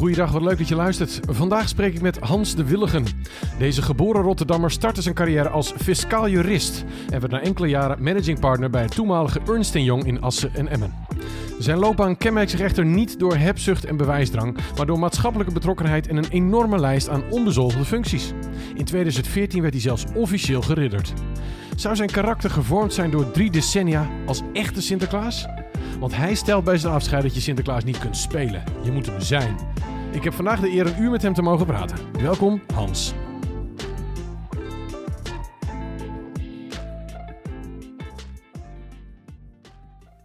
Goeiedag, wat leuk dat je luistert. Vandaag spreek ik met Hans de Willigen. Deze geboren Rotterdammer startte zijn carrière als fiscaal jurist en werd na enkele jaren managing partner bij het toenmalige Ernst Young in Assen en Emmen. Zijn loopbaan kenmerkt zich echter niet door hebzucht en bewijsdrang, maar door maatschappelijke betrokkenheid en een enorme lijst aan onbezoldigde functies. In 2014 werd hij zelfs officieel geridderd. Zou zijn karakter gevormd zijn door drie decennia als echte Sinterklaas? Want hij stelt bij zijn afscheid dat je Sinterklaas niet kunt spelen. Je moet hem zijn. Ik heb vandaag de eer een uur met hem te mogen praten. Welkom, Hans.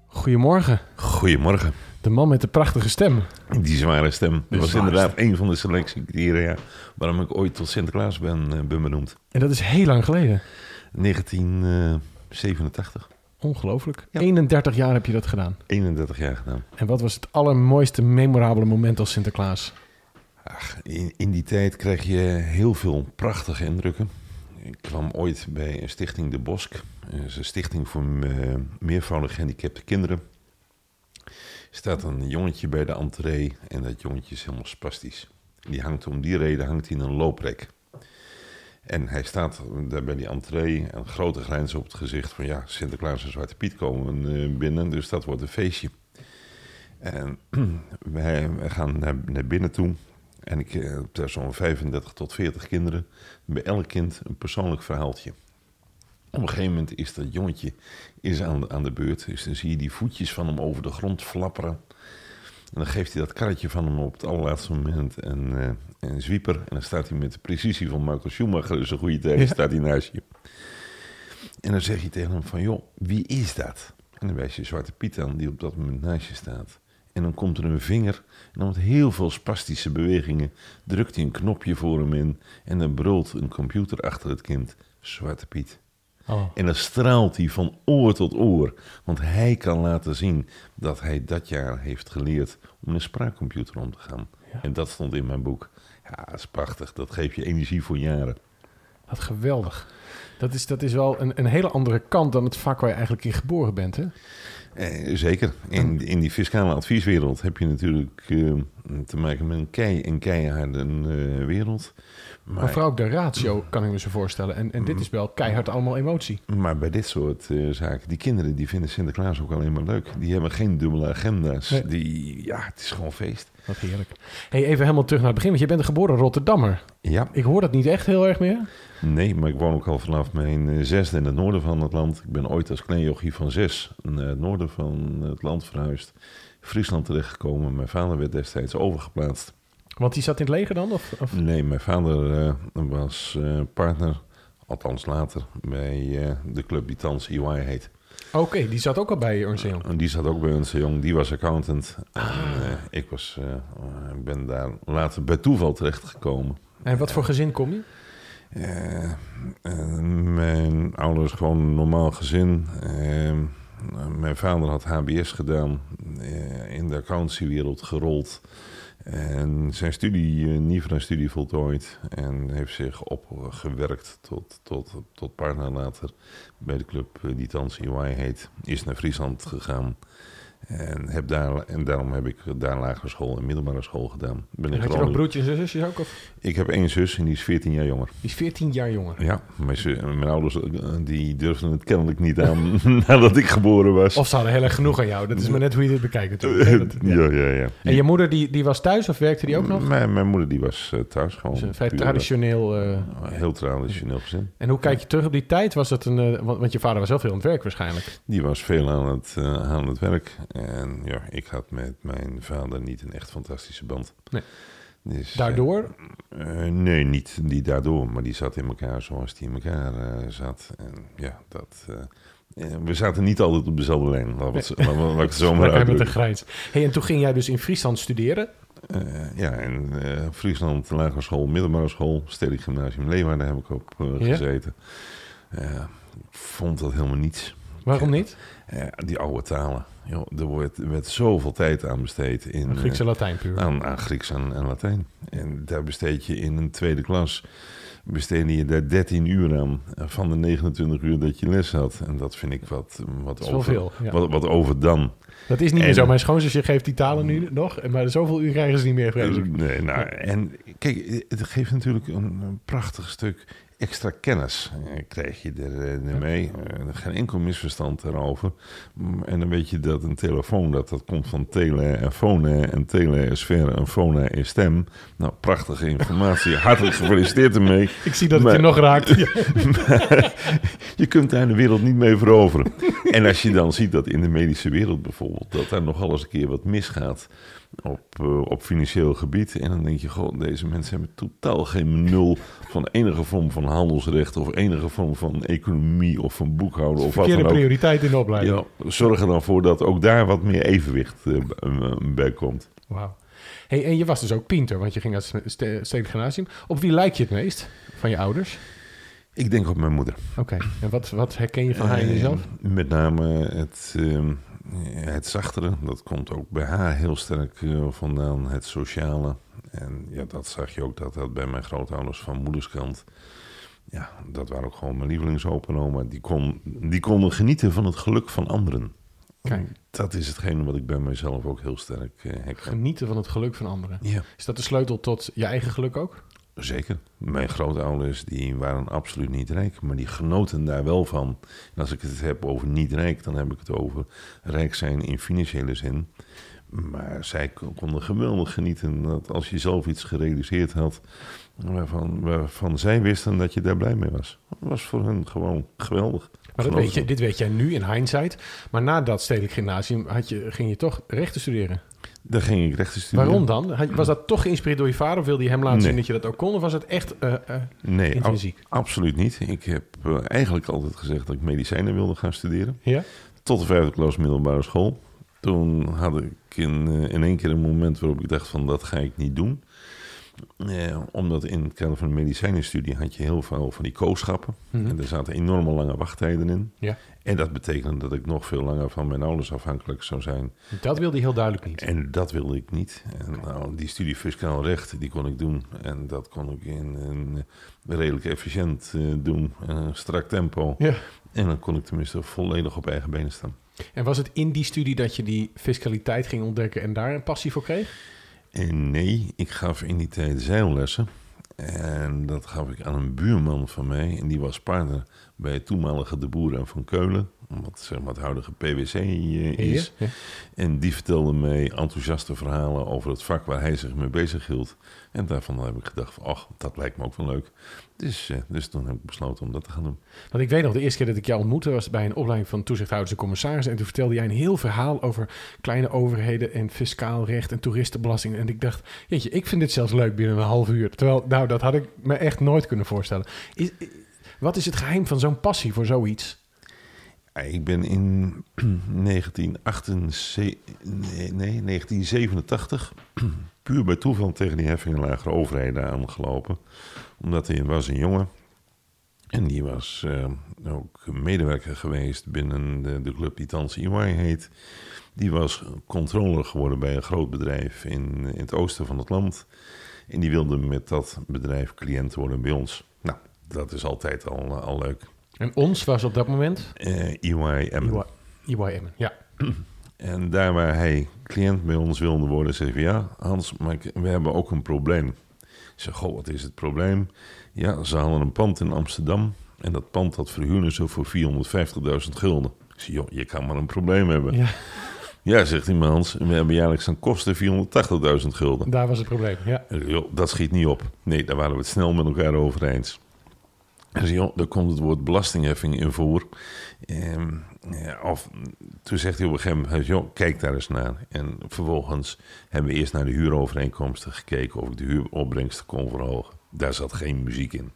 Goedemorgen. Goedemorgen. De man met de prachtige stem. Die zware stem. Dat was inderdaad een van de selectiecriteria waarom ik ooit tot Sinterklaas ben, eh, ben benoemd. En dat is heel lang geleden. 1987. Ongelooflijk. Ja. 31 jaar heb je dat gedaan. 31 jaar gedaan. En wat was het allermooiste, memorabele moment als Sinterklaas? Ach, in, in die tijd kreeg je heel veel prachtige indrukken. Ik kwam ooit bij een stichting De Bosk. Dat is een stichting voor eh, meervoudig gehandicapte kinderen. Er staat een jongetje bij de entree en dat jongetje is helemaal spastisch. Die hangt om die reden hangt hij in een looprek. En hij staat daar bij die entree, een grote grijns op het gezicht van ja, Sinterklaas en Zwarte Piet komen eh, binnen, dus dat wordt een feestje. En wij, gaan naar, naar binnen toe en ik eh, heb daar zo'n 35 tot 40 kinderen. Bij elk kind een persoonlijk verhaaltje. Op een gegeven moment is dat jongetje is aan, de- aan de beurt. Dus dan zie je die voetjes van hem over de grond flapperen. En dan geeft hij dat karretje van hem op het allerlaatste moment een, eh, een zwieper. En dan staat hij met de precisie van Michael Schumacher, dus een goede tijd, Ja. staat hij naast je. En dan zeg je tegen hem van, joh, wie is dat? En dan wijs je Zwarte Piet aan, die op dat moment naast je staat. En dan komt er een vinger en dan met heel veel spastische bewegingen drukt hij een knopje voor hem in. En dan brult een computer achter het kind, Zwarte Piet. Oh. En dan straalt hij van oor tot oor. Want hij kan laten zien dat hij dat jaar heeft geleerd om een spraakcomputer om te gaan. Ja. En dat stond in mijn boek. Ja, dat is prachtig. Dat geeft je energie voor jaren. Wat geweldig. Dat is, dat is wel een, een hele andere kant dan het vak waar je eigenlijk in geboren bent, hè? Eh, zeker. In, in die fiscale advieswereld heb je natuurlijk eh, te maken met een kei- en keiharde eh, wereld. Maar Maar, vooral ook de ratio kan ik me zo voorstellen. En, en dit is wel keihard allemaal emotie. maar bij dit soort eh, zaken, die kinderen die vinden Sinterklaas ook alleen maar leuk. Die hebben geen dubbele agenda's. Nee. Die, ja, het is gewoon feest. Wat heerlijk. Hey, even helemaal terug naar het begin, want je bent een geboren Rotterdammer. Ja, Ik hoor dat niet echt heel erg meer. Nee, maar ik woon ook al vanaf mijn eh, zesde in het noorden van het land. Ik ben ooit als klein jochie van zes naar het noorden van het land verhuisd. Friesland terechtgekomen. Mijn vader werd destijds overgeplaatst. Want die zat in het leger dan? Of, of? Nee, mijn vader eh, was eh, partner, althans later, bij eh, de club die thans EY heet. Oké, die zat ook al bij Ernst. En die zat ook bij ons, Jong, die was accountant. En, eh, ik was, ben daar later bij toeval terechtgekomen. En wat voor gezin kom je? Mijn ouders gewoon een normaal gezin. Mijn vader had HBS gedaan, in de accountancywereld gerold. En zijn studie, uh, NIVRA-studie voltooid. En heeft zich opgewerkt tot, tot, tot partner later bij de club eh, die thans EY heet. Is naar Friesland gegaan. En, heb daar, en daarom heb ik daar lagere school en middelbare school gedaan. Ben Had je nog broertjes en zusjes ook? Of? ik heb één zus en die is 14 jaar jonger. Die is 14 jaar jonger. Ja, mijn, ouders die durfden het kennelijk niet aan nadat ik geboren was. Of ze hadden heel erg genoeg aan jou. Dat is maar net hoe je dit bekijkt natuurlijk. Dat- ja, ja, ja. En je moeder die, die was thuis of werkte die ook nog? Mijn, mijn moeder die was eh, thuis gewoon. Dus een vrij traditioneel... eh, eh, heel traditioneel gezin. en hoe kijk je terug op die tijd? Was het een, want, want je vader was zelf veel aan het werk waarschijnlijk. Die was veel aan het, aan het werk. En ja, ik had met mijn vader niet een echt fantastische band. Nee. Dus, eh, Daardoor? eh, nee, niet die daardoor, maar die zat in elkaar zoals die in elkaar eh, zat. En ja, dat... eh, eh, we zaten niet altijd op dezelfde lijn, laat het, zo- laat- laat ik het zo maar met uitdrukken. grijns. Hey, en toen ging jij dus in Friesland studeren. Eh, ja, in eh, Friesland, lagere school, middelbare school, Stedelijk Gymnasium Leeuwarden heb ik op eh, Ja? gezeten. Eh, ik vond dat helemaal niets. Waarom niet? Eh, die oude talen. Joh, er wordt, er werd zoveel tijd aan besteed. In, Een Griekse eh, Latijn puur. aan, aan Grieks en, en Latijn. En daar besteed je in een tweede klas. Besteedde je daar 13 uur aan. eh, Van de 29 uur dat je les had. En dat vind ik wat, wat, Dat over, veel. Ja. wat, wat overdam. Dat is niet meer En- zo. Mijn schoonzusje geeft die talen nu nog. Maar zoveel uur krijgen ze niet meer, vrees. Nee, nou, en kijk, het geeft natuurlijk een, een prachtig stuk extra kennis. Eh, krijg je er eh, mee. Eh, geen enkel misverstand daarover. Mm, En dan weet je dat een telefoon, dat, dat komt van tele en fone. En tele is ver en fone is stem. Nou, prachtige informatie. Hartelijk gefeliciteerd ermee. Ik zie dat het Maar- je nog raakt. Je kunt daar de wereld niet mee veroveren. en als je dan ziet dat in de medische wereld bijvoorbeeld, dat daar nogal eens een keer wat misgaat op, eh, op financieel gebied. En dan denk je, goh, deze mensen hebben totaal geen nul van enige vorm van handelsrecht of enige vorm van economie of van boekhouden of wat dan ook. prioriteit in de opleiding. Ja, zorg er dan voor dat ook daar wat meer evenwicht eh, eh, bij komt. Wauw. Hey, en je was dus ook pinter, want je ging uit het stedelijk gymnasium. Op wie lijk je het meest van je ouders? Ik denk op mijn moeder. Oké, en wat, wat herken je van haar in Eh, jezelf? Met name het, ehm, het zachtere. Dat komt ook bij haar heel sterk eh, vandaan. Het sociale. En ja, dat zag je ook dat dat bij mijn grootouders van moederskant. Ja, dat waren ook gewoon mijn lievelingsopa en oma. Die, kon, die konden genieten van het geluk van anderen. Kijk. Dat is hetgene wat ik bij mezelf ook heel sterk eh, herken. Genieten van het geluk van anderen. Ja, Is dat de sleutel tot je eigen geluk ook? Zeker. Mijn grootouders die waren absoluut niet rijk, maar die genoten daar wel van. En als ik het heb over niet rijk, dan heb ik het over rijk zijn in financiële zin. Maar zij konden geweldig genieten dat als je zelf iets gerealiseerd had, waarvan, waarvan zij wisten dat je daar blij mee was. Dat was voor hen gewoon geweldig. Maar dat weet je, dit weet jij nu in hindsight. Maar na dat stedelijk gymnasium had je, ging je toch rechten studeren. Daar ging ik rechten studeren. Waarom dan? Was dat toch geïnspireerd door je vader? Of wilde je hem laten Nee. zien dat je dat ook kon? Of was het echt eh, Nee, ab- intrinsiek? absoluut niet. Ik heb eh, eigenlijk altijd gezegd dat ik medicijnen wilde gaan studeren. Ja? Tot de vijfde klas middelbare school. Toen had ik in, in één keer een moment waarop ik dacht van dat ga ik niet doen. Eh, omdat in het kader van de medicijnenstudie had je heel veel van die kooschappen. Mhm. En er zaten enorme lange wachttijden in. Ja. En dat betekende dat ik nog veel langer van mijn ouders afhankelijk zou zijn. Dat wilde je heel duidelijk niet. En dat wilde ik niet. En nou, die studie fiscaal recht, die kon ik doen. En dat kon ik in een redelijk efficiënt eh, doen. Strak tempo. Ja. En dan kon ik tenminste volledig op eigen benen staan. En was het in die studie dat je die fiscaliteit ging ontdekken en daar een passie voor kreeg? Nee, ik gaf in die tijd zeillessen. En dat gaf ik aan een buurman van mij. En die was partner bij het toenmalige De Boeren van Keulen. Wat zeg maar het huidige PwC is. Ja. En die vertelde mij enthousiaste verhalen over het vak waar hij zich mee bezig hield. En daarvan heb ik gedacht van, ach, dat lijkt me ook wel leuk. Dus, eh, dus toen heb ik besloten om dat te gaan doen. Want ik weet nog, de eerste keer dat ik jou ontmoette was bij een opleiding van toezichthouders en commissarissen. En toen vertelde jij een heel verhaal over kleine overheden en fiscaal recht en toeristenbelasting. En ik dacht, jeetje, ik vind dit zelfs leuk binnen een half uur. Terwijl, nou, dat had ik me echt nooit kunnen voorstellen. Is, wat is het geheim van zo'n passie voor zoiets? Ik ben in 1978, nee, nee, 1987 puur bij toeval tegen die heffingen lagere overheden aangelopen. Omdat er was een jongen en die was eh, ook medewerker geweest binnen de, de club die thans EY heet. Die was controller geworden bij een groot bedrijf in, in het oosten van het land. En die wilde met dat bedrijf cliënt worden bij ons. Nou, dat is altijd al, al leuk. En ons was op dat moment Eh EY Emmen. EY Emmen. Ja. En daar waar hij cliënt bij ons wilde worden, zei hij ja, Hans, maar we hebben ook een probleem. Ik zeg, goh, wat is het probleem? Ja, ze halen een pand in Amsterdam en dat pand dat verhuren ze voor 450.000 gulden. Ik zeg, joh, je kan maar een probleem hebben. ja, Ja, zegt hij, maar Hans, we hebben jaarlijks aan kosten 480.000 gulden. daar was het probleem. Ja. Joh, dat schiet niet op. Nee, daar waren we het snel met elkaar over eens. Zei, joh, daar komt het woord belastingheffing in voor. Ehm, of, toen zegt hij op een gegeven moment, kijk daar eens naar. En vervolgens hebben we eerst naar de huurovereenkomsten gekeken of ik de huuropbrengsten kon verhogen. Daar zat geen muziek in.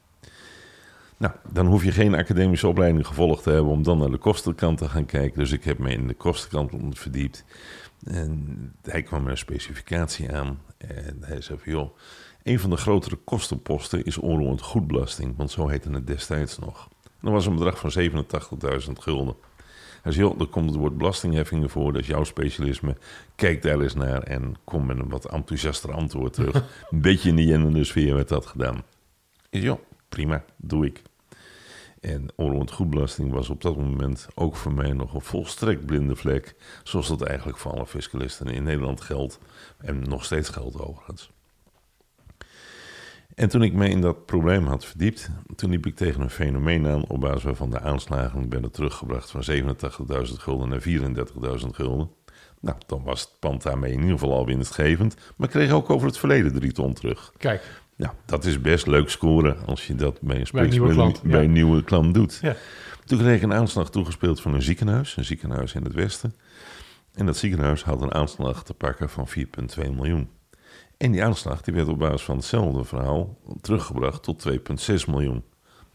Nou, dan hoef je geen academische opleiding gevolgd te hebben om dan naar de kostenkant te gaan kijken. Dus ik heb me in de kostenkant verdiept. En hij kwam met een specificatie aan. En hij zei van, joh, een van de grotere kostenposten is onroerend goedbelasting. Want zo heette het destijds nog. Dat was een bedrag van 87.000 gulden. Hij zei, joh, er komt het woord belastingheffingen voor, dat is jouw specialisme. Kijk daar eens naar en kom met een wat enthousiaster antwoord terug. een beetje in die jennende sfeer werd dat gedaan. Ik joh, prima, doe ik. En onroerend goedbelasting was op dat moment ook voor mij nog een volstrekt blinde vlek. Zoals dat eigenlijk voor alle fiscalisten in Nederland geldt. En nog steeds geldt overigens. En toen ik me in dat probleem had verdiept, toen liep ik tegen een fenomeen aan op basis waarvan de aanslagen werden teruggebracht van 87.000 gulden naar 34.000 gulden. Nou, dan was het pand daarmee in ieder geval al winstgevend, maar kreeg ook over het verleden drie ton terug. Kijk. Nou, dat is best leuk scoren als je dat bij een, bij een nieuwe klant, bij een nieuwe klant doet. Ja. Toen kreeg ik een aanslag toegespeeld van een ziekenhuis, een ziekenhuis in het westen. En dat ziekenhuis had een aanslag te pakken van 4,2 miljoen. En die aanslag die werd op basis van hetzelfde verhaal teruggebracht tot 2,6 miljoen.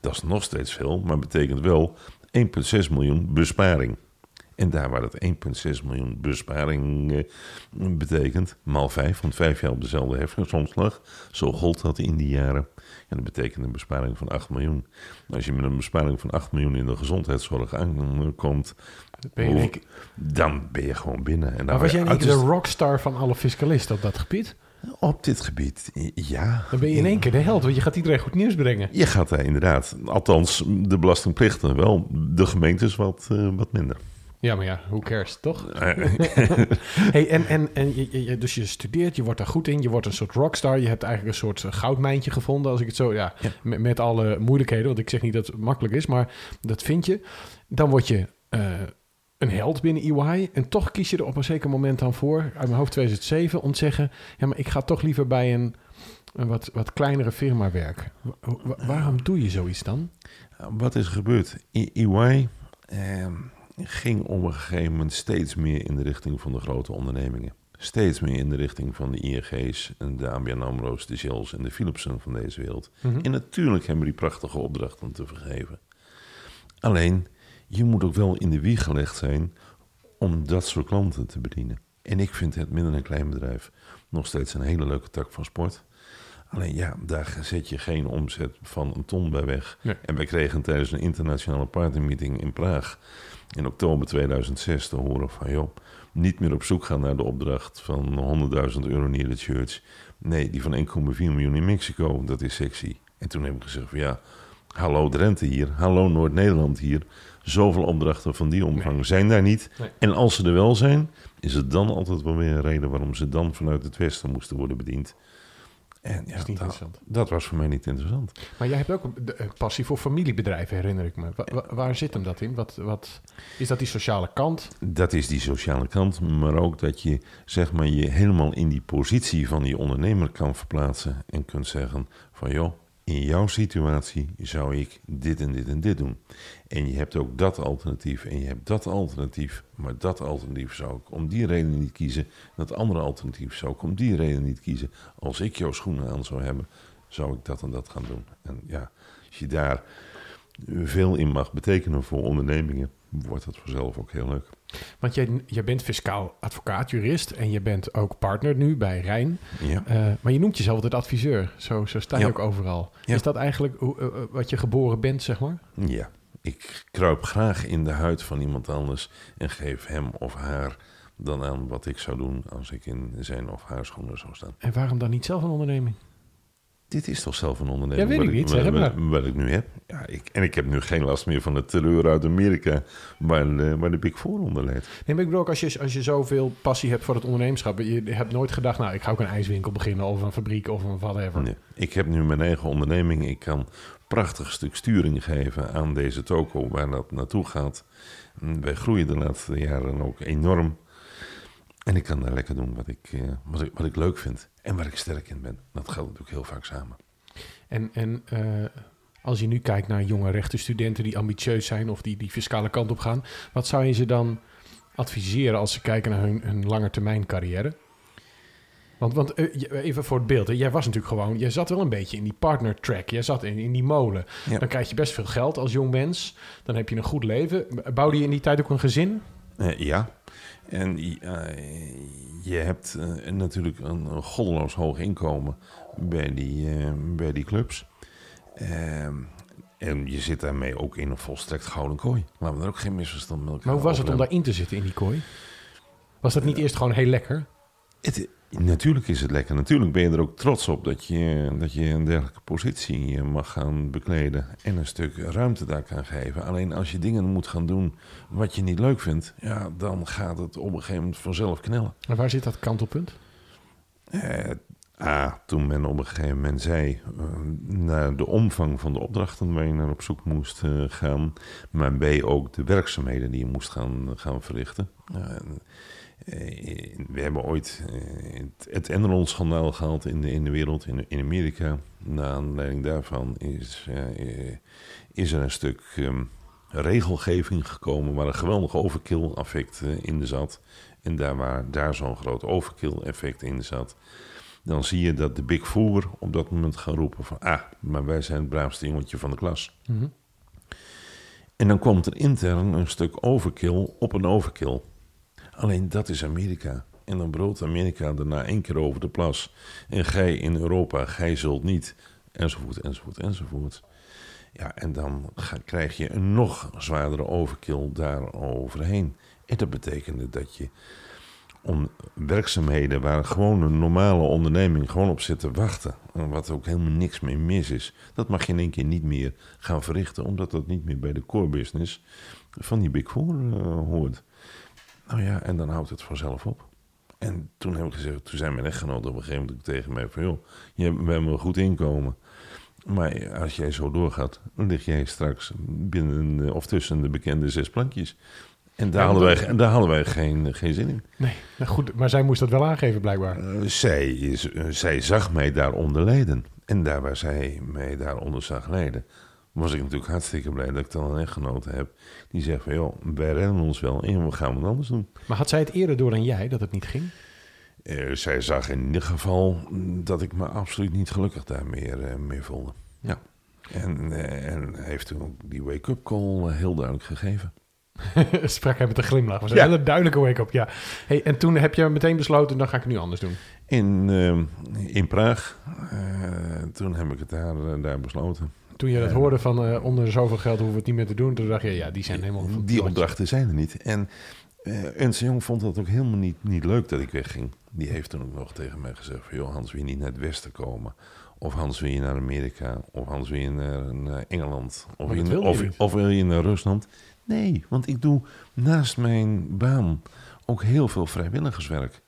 Dat is nog steeds veel, maar betekent wel 1,6 miljoen besparing. En daar waar het 1,6 miljoen besparing eh, betekent, maal 5, want 5 jaar op dezelfde heffingsomslag, zo gold dat in die jaren. En dat betekent een besparing van 8 miljoen. Als je met een besparing van 8 miljoen in de gezondheidszorg aankomt, Ben je dan ben je gewoon binnen. En maar was jij niet de rockstar van alle fiscalisten op dat gebied? Op dit gebied, ja. Dan ben je in één keer de held, want je gaat iedereen goed nieuws brengen. Je gaat daar inderdaad, althans de belastingplichten wel, de gemeentes wat, eh, wat minder. Ja, maar ja, who cares, toch? Eh, Hey, en en, en je, dus je studeert, je wordt daar goed in, je wordt een soort rockstar. Je hebt eigenlijk een soort eh, goudmijntje gevonden, als ik het zo, ja, Ja. Met, met alle moeilijkheden. Want ik zeg niet dat het makkelijk is, maar dat vind je. Dan word je eh, een held binnen EY. En toch kies je er op een zeker moment dan voor, uit mijn hoofd 2007, om te zeggen: ja, maar ik ga toch liever bij een, een wat, wat kleinere firma werken. Wa- wa- waarom doe je zoiets dan? Wat is er gebeurd? EY eh, ging op een gegeven moment steeds meer in de richting van de grote ondernemingen. Steeds meer in de richting van de ING's en de ABN AMRO's, de Shells en de Philipsen van deze wereld. Mhm. En natuurlijk hebben die prachtige opdrachten te vergeven. Alleen, je moet ook wel in de wieg gelegd zijn om dat soort klanten te bedienen. En ik vind het midden- en kleinbedrijf nog steeds een hele leuke tak van sport. Alleen ja, daar zet je geen omzet van een ton bij weg. Nee. En wij kregen tijdens een internationale partymeeting in Praag in oktober 2006 te horen van... joh, niet meer op zoek gaan naar de opdracht van 100.000 euro neer de church. Nee, die van 1,4 miljoen in Mexico, dat is sexy. En toen heb ik gezegd van ja, hallo Drenthe hier, hallo Noord-Nederland hier. Zoveel opdrachten van die omvang zijn daar niet. Nee. En als ze er wel zijn, is het dan altijd wel weer een reden waarom ze dan vanuit het westen moesten worden bediend. En ja, dat, interessant. dat was voor mij niet interessant. Maar jij hebt ook een een passie voor familiebedrijven, herinner ik me. Wa- wa- waar zit hem dat in? Wat, wat, is dat die sociale kant? Dat is die sociale kant, maar ook dat je zeg maar, je helemaal in die positie van die ondernemer kan verplaatsen en kunt zeggen van joh, in jouw situatie zou ik dit en dit en dit doen. En je hebt ook dat alternatief en je hebt dat alternatief, maar dat alternatief zou ik om die reden niet kiezen. Dat andere alternatief zou ik om die reden niet kiezen. Als ik jouw schoenen aan zou hebben, zou ik dat en dat gaan doen. En ja, als je daar veel in mag betekenen voor ondernemingen, wordt dat vanzelf ook heel leuk. Want jij, jij bent fiscaal advocaat, jurist en je bent ook partner nu bij Rijn. Ja. Eh, maar je noemt jezelf altijd adviseur. Zo, zo sta je Ja. ook overal. Ja. Is dat eigenlijk hoe, eh, eh, wat je geboren bent, zeg maar? Ja, ik kruip graag in de huid van iemand anders en geef hem of haar dan aan wat ik zou doen als ik in zijn of haar schoenen zou staan. En waarom dan niet zelf een onderneming? Dit is toch zelf een onderneming? Ja, weet ik niet, zeg wat, wat, ik nu heb. Ja, ik, en ik heb nu geen last meer van de terreur uit Amerika, waar de, waar de Big Four onder leidt. Nee, maar ik bedoel ook als je, als je zoveel passie hebt voor het ondernemerschap. Je hebt nooit gedacht, nou, ik ga ook een ijswinkel beginnen of een fabriek of een whatever. Nee. Ik heb nu mijn eigen onderneming. Ik kan een prachtig stuk sturing geven aan deze toko waar dat naartoe gaat. Wij groeien de laatste jaren ook enorm. En ik kan daar lekker doen wat ik, eh, wat ik, wat ik leuk vind en waar ik sterk in ben. Dat gaat natuurlijk heel vaak samen. En, en eh, als je nu kijkt naar jonge rechtenstudenten die ambitieus zijn of die die fiscale kant op gaan, wat zou je ze dan adviseren als ze kijken naar hun, hun langetermijn carrière? Want, want eh, even voor het beeld, hè, jij was natuurlijk gewoon, jij zat wel een beetje in die partner track, jij zat in, in die molen. Ja. Dan krijg je best veel geld als jong mens, dan heb je een goed leven. Bouwde je in die tijd ook een gezin? Eh, ja, en eh, je hebt eh, natuurlijk een, goddeloos hoog inkomen bij die, eh, bij die clubs. Ehm, En je zit daarmee ook in een volstrekt gouden kooi. Laten we er ook geen misverstand elkaar Maar hoe was het om daarin te zitten in die kooi? Was dat niet eerst gewoon heel lekker? Het, natuurlijk is het lekker. Natuurlijk ben je er ook trots op dat je, dat je een dergelijke positie mag gaan bekleden. En een stuk ruimte daar kan geven. Alleen als je dingen moet gaan doen wat je niet leuk vindt, ja, dan gaat het op een gegeven moment vanzelf knellen. En waar zit dat kantelpunt? Eh, A, toen men op een gegeven moment zei eh, naar de omvang van de opdrachten waar je naar op zoek moest eh, gaan. Maar B, ook de werkzaamheden die je moest gaan, gaan verrichten. Eh, eh, we hebben ooit eh, het, Enron-schandaal gehad in de, in de wereld, in, in Amerika. Naar aanleiding daarvan is, eh, is er een stuk ehm, regelgeving gekomen waar een geweldig overkill-effect eh, in zat. En daar waar daar zo'n groot overkill-effect in zat, dan zie je dat de Big Four op dat moment gaan roepen van... ah, maar wij zijn het braafste jongetje van de klas. Mhm. En dan komt er intern een stuk overkill op een overkill. Alleen dat is Amerika. En dan brood Amerika daarna één keer over de plas. En gij in Europa, gij zult niet. Enzovoort, enzovoort, enzovoort. Ja, en dan ga- krijg je een nog zwaardere overkill daaroverheen. En dat betekende dat je om werkzaamheden waar gewoon een normale onderneming gewoon op zit te wachten. En wat ook helemaal niks mee mis is. Dat mag je in één keer niet meer gaan verrichten. Omdat dat niet meer bij de core business van die Big Four eh, hoort. Nou ja, en dan houdt het vanzelf op. En toen heb ik gezegd, toen zei mijn echtgenoot op een gegeven moment tegen mij van... joh, je hebt, we hebben een goed inkomen. Maar als jij zo doorgaat, dan lig jij straks binnen eh, of tussen de bekende zes plankjes. En daar hadden wij, en daar hadden wij geen, geen zin in. Nee, nou goed, maar zij moest dat wel aangeven blijkbaar. Eh, zij, is, eh, zij zag mij daaronder lijden. En daar waar zij mij daaronder zag lijden, was ik natuurlijk hartstikke blij dat ik dan een echtgenote heb. Die zegt van, joh, wij redden ons wel en we gaan wat anders doen. Maar had zij het eerder door dan jij dat het niet ging? Eh, zij zag in ieder geval dat ik me absoluut niet gelukkig daar meer, mee voelde. Ja. En, en heeft toen ook die wake-up call heel duidelijk gegeven. Sprak hij met een glimlach. was een Ja. hele duidelijke wake-up, ja. Hey, en toen heb je meteen besloten, dan ga ik het nu anders doen. In, eh, in Praag, eh, toen heb ik het daar, eh, daar besloten. Toen je dat hoorde van eh, onder zoveel geld hoeven we het niet meer te doen, toen dacht je, ja, die zijn helemaal... Die opdrachten zijn er niet. En Ernst Jong vond dat ook helemaal niet, niet leuk dat ik wegging. Die heeft toen ook nog tegen mij gezegd van... joh, Hans, wil je niet naar het westen komen? Of Hans, wil je naar Amerika? Of Hans, wil je naar, naar Engeland? Of, je of, of wil je naar Rusland? Nee, want ik doe naast mijn baan ook heel veel vrijwilligerswerk.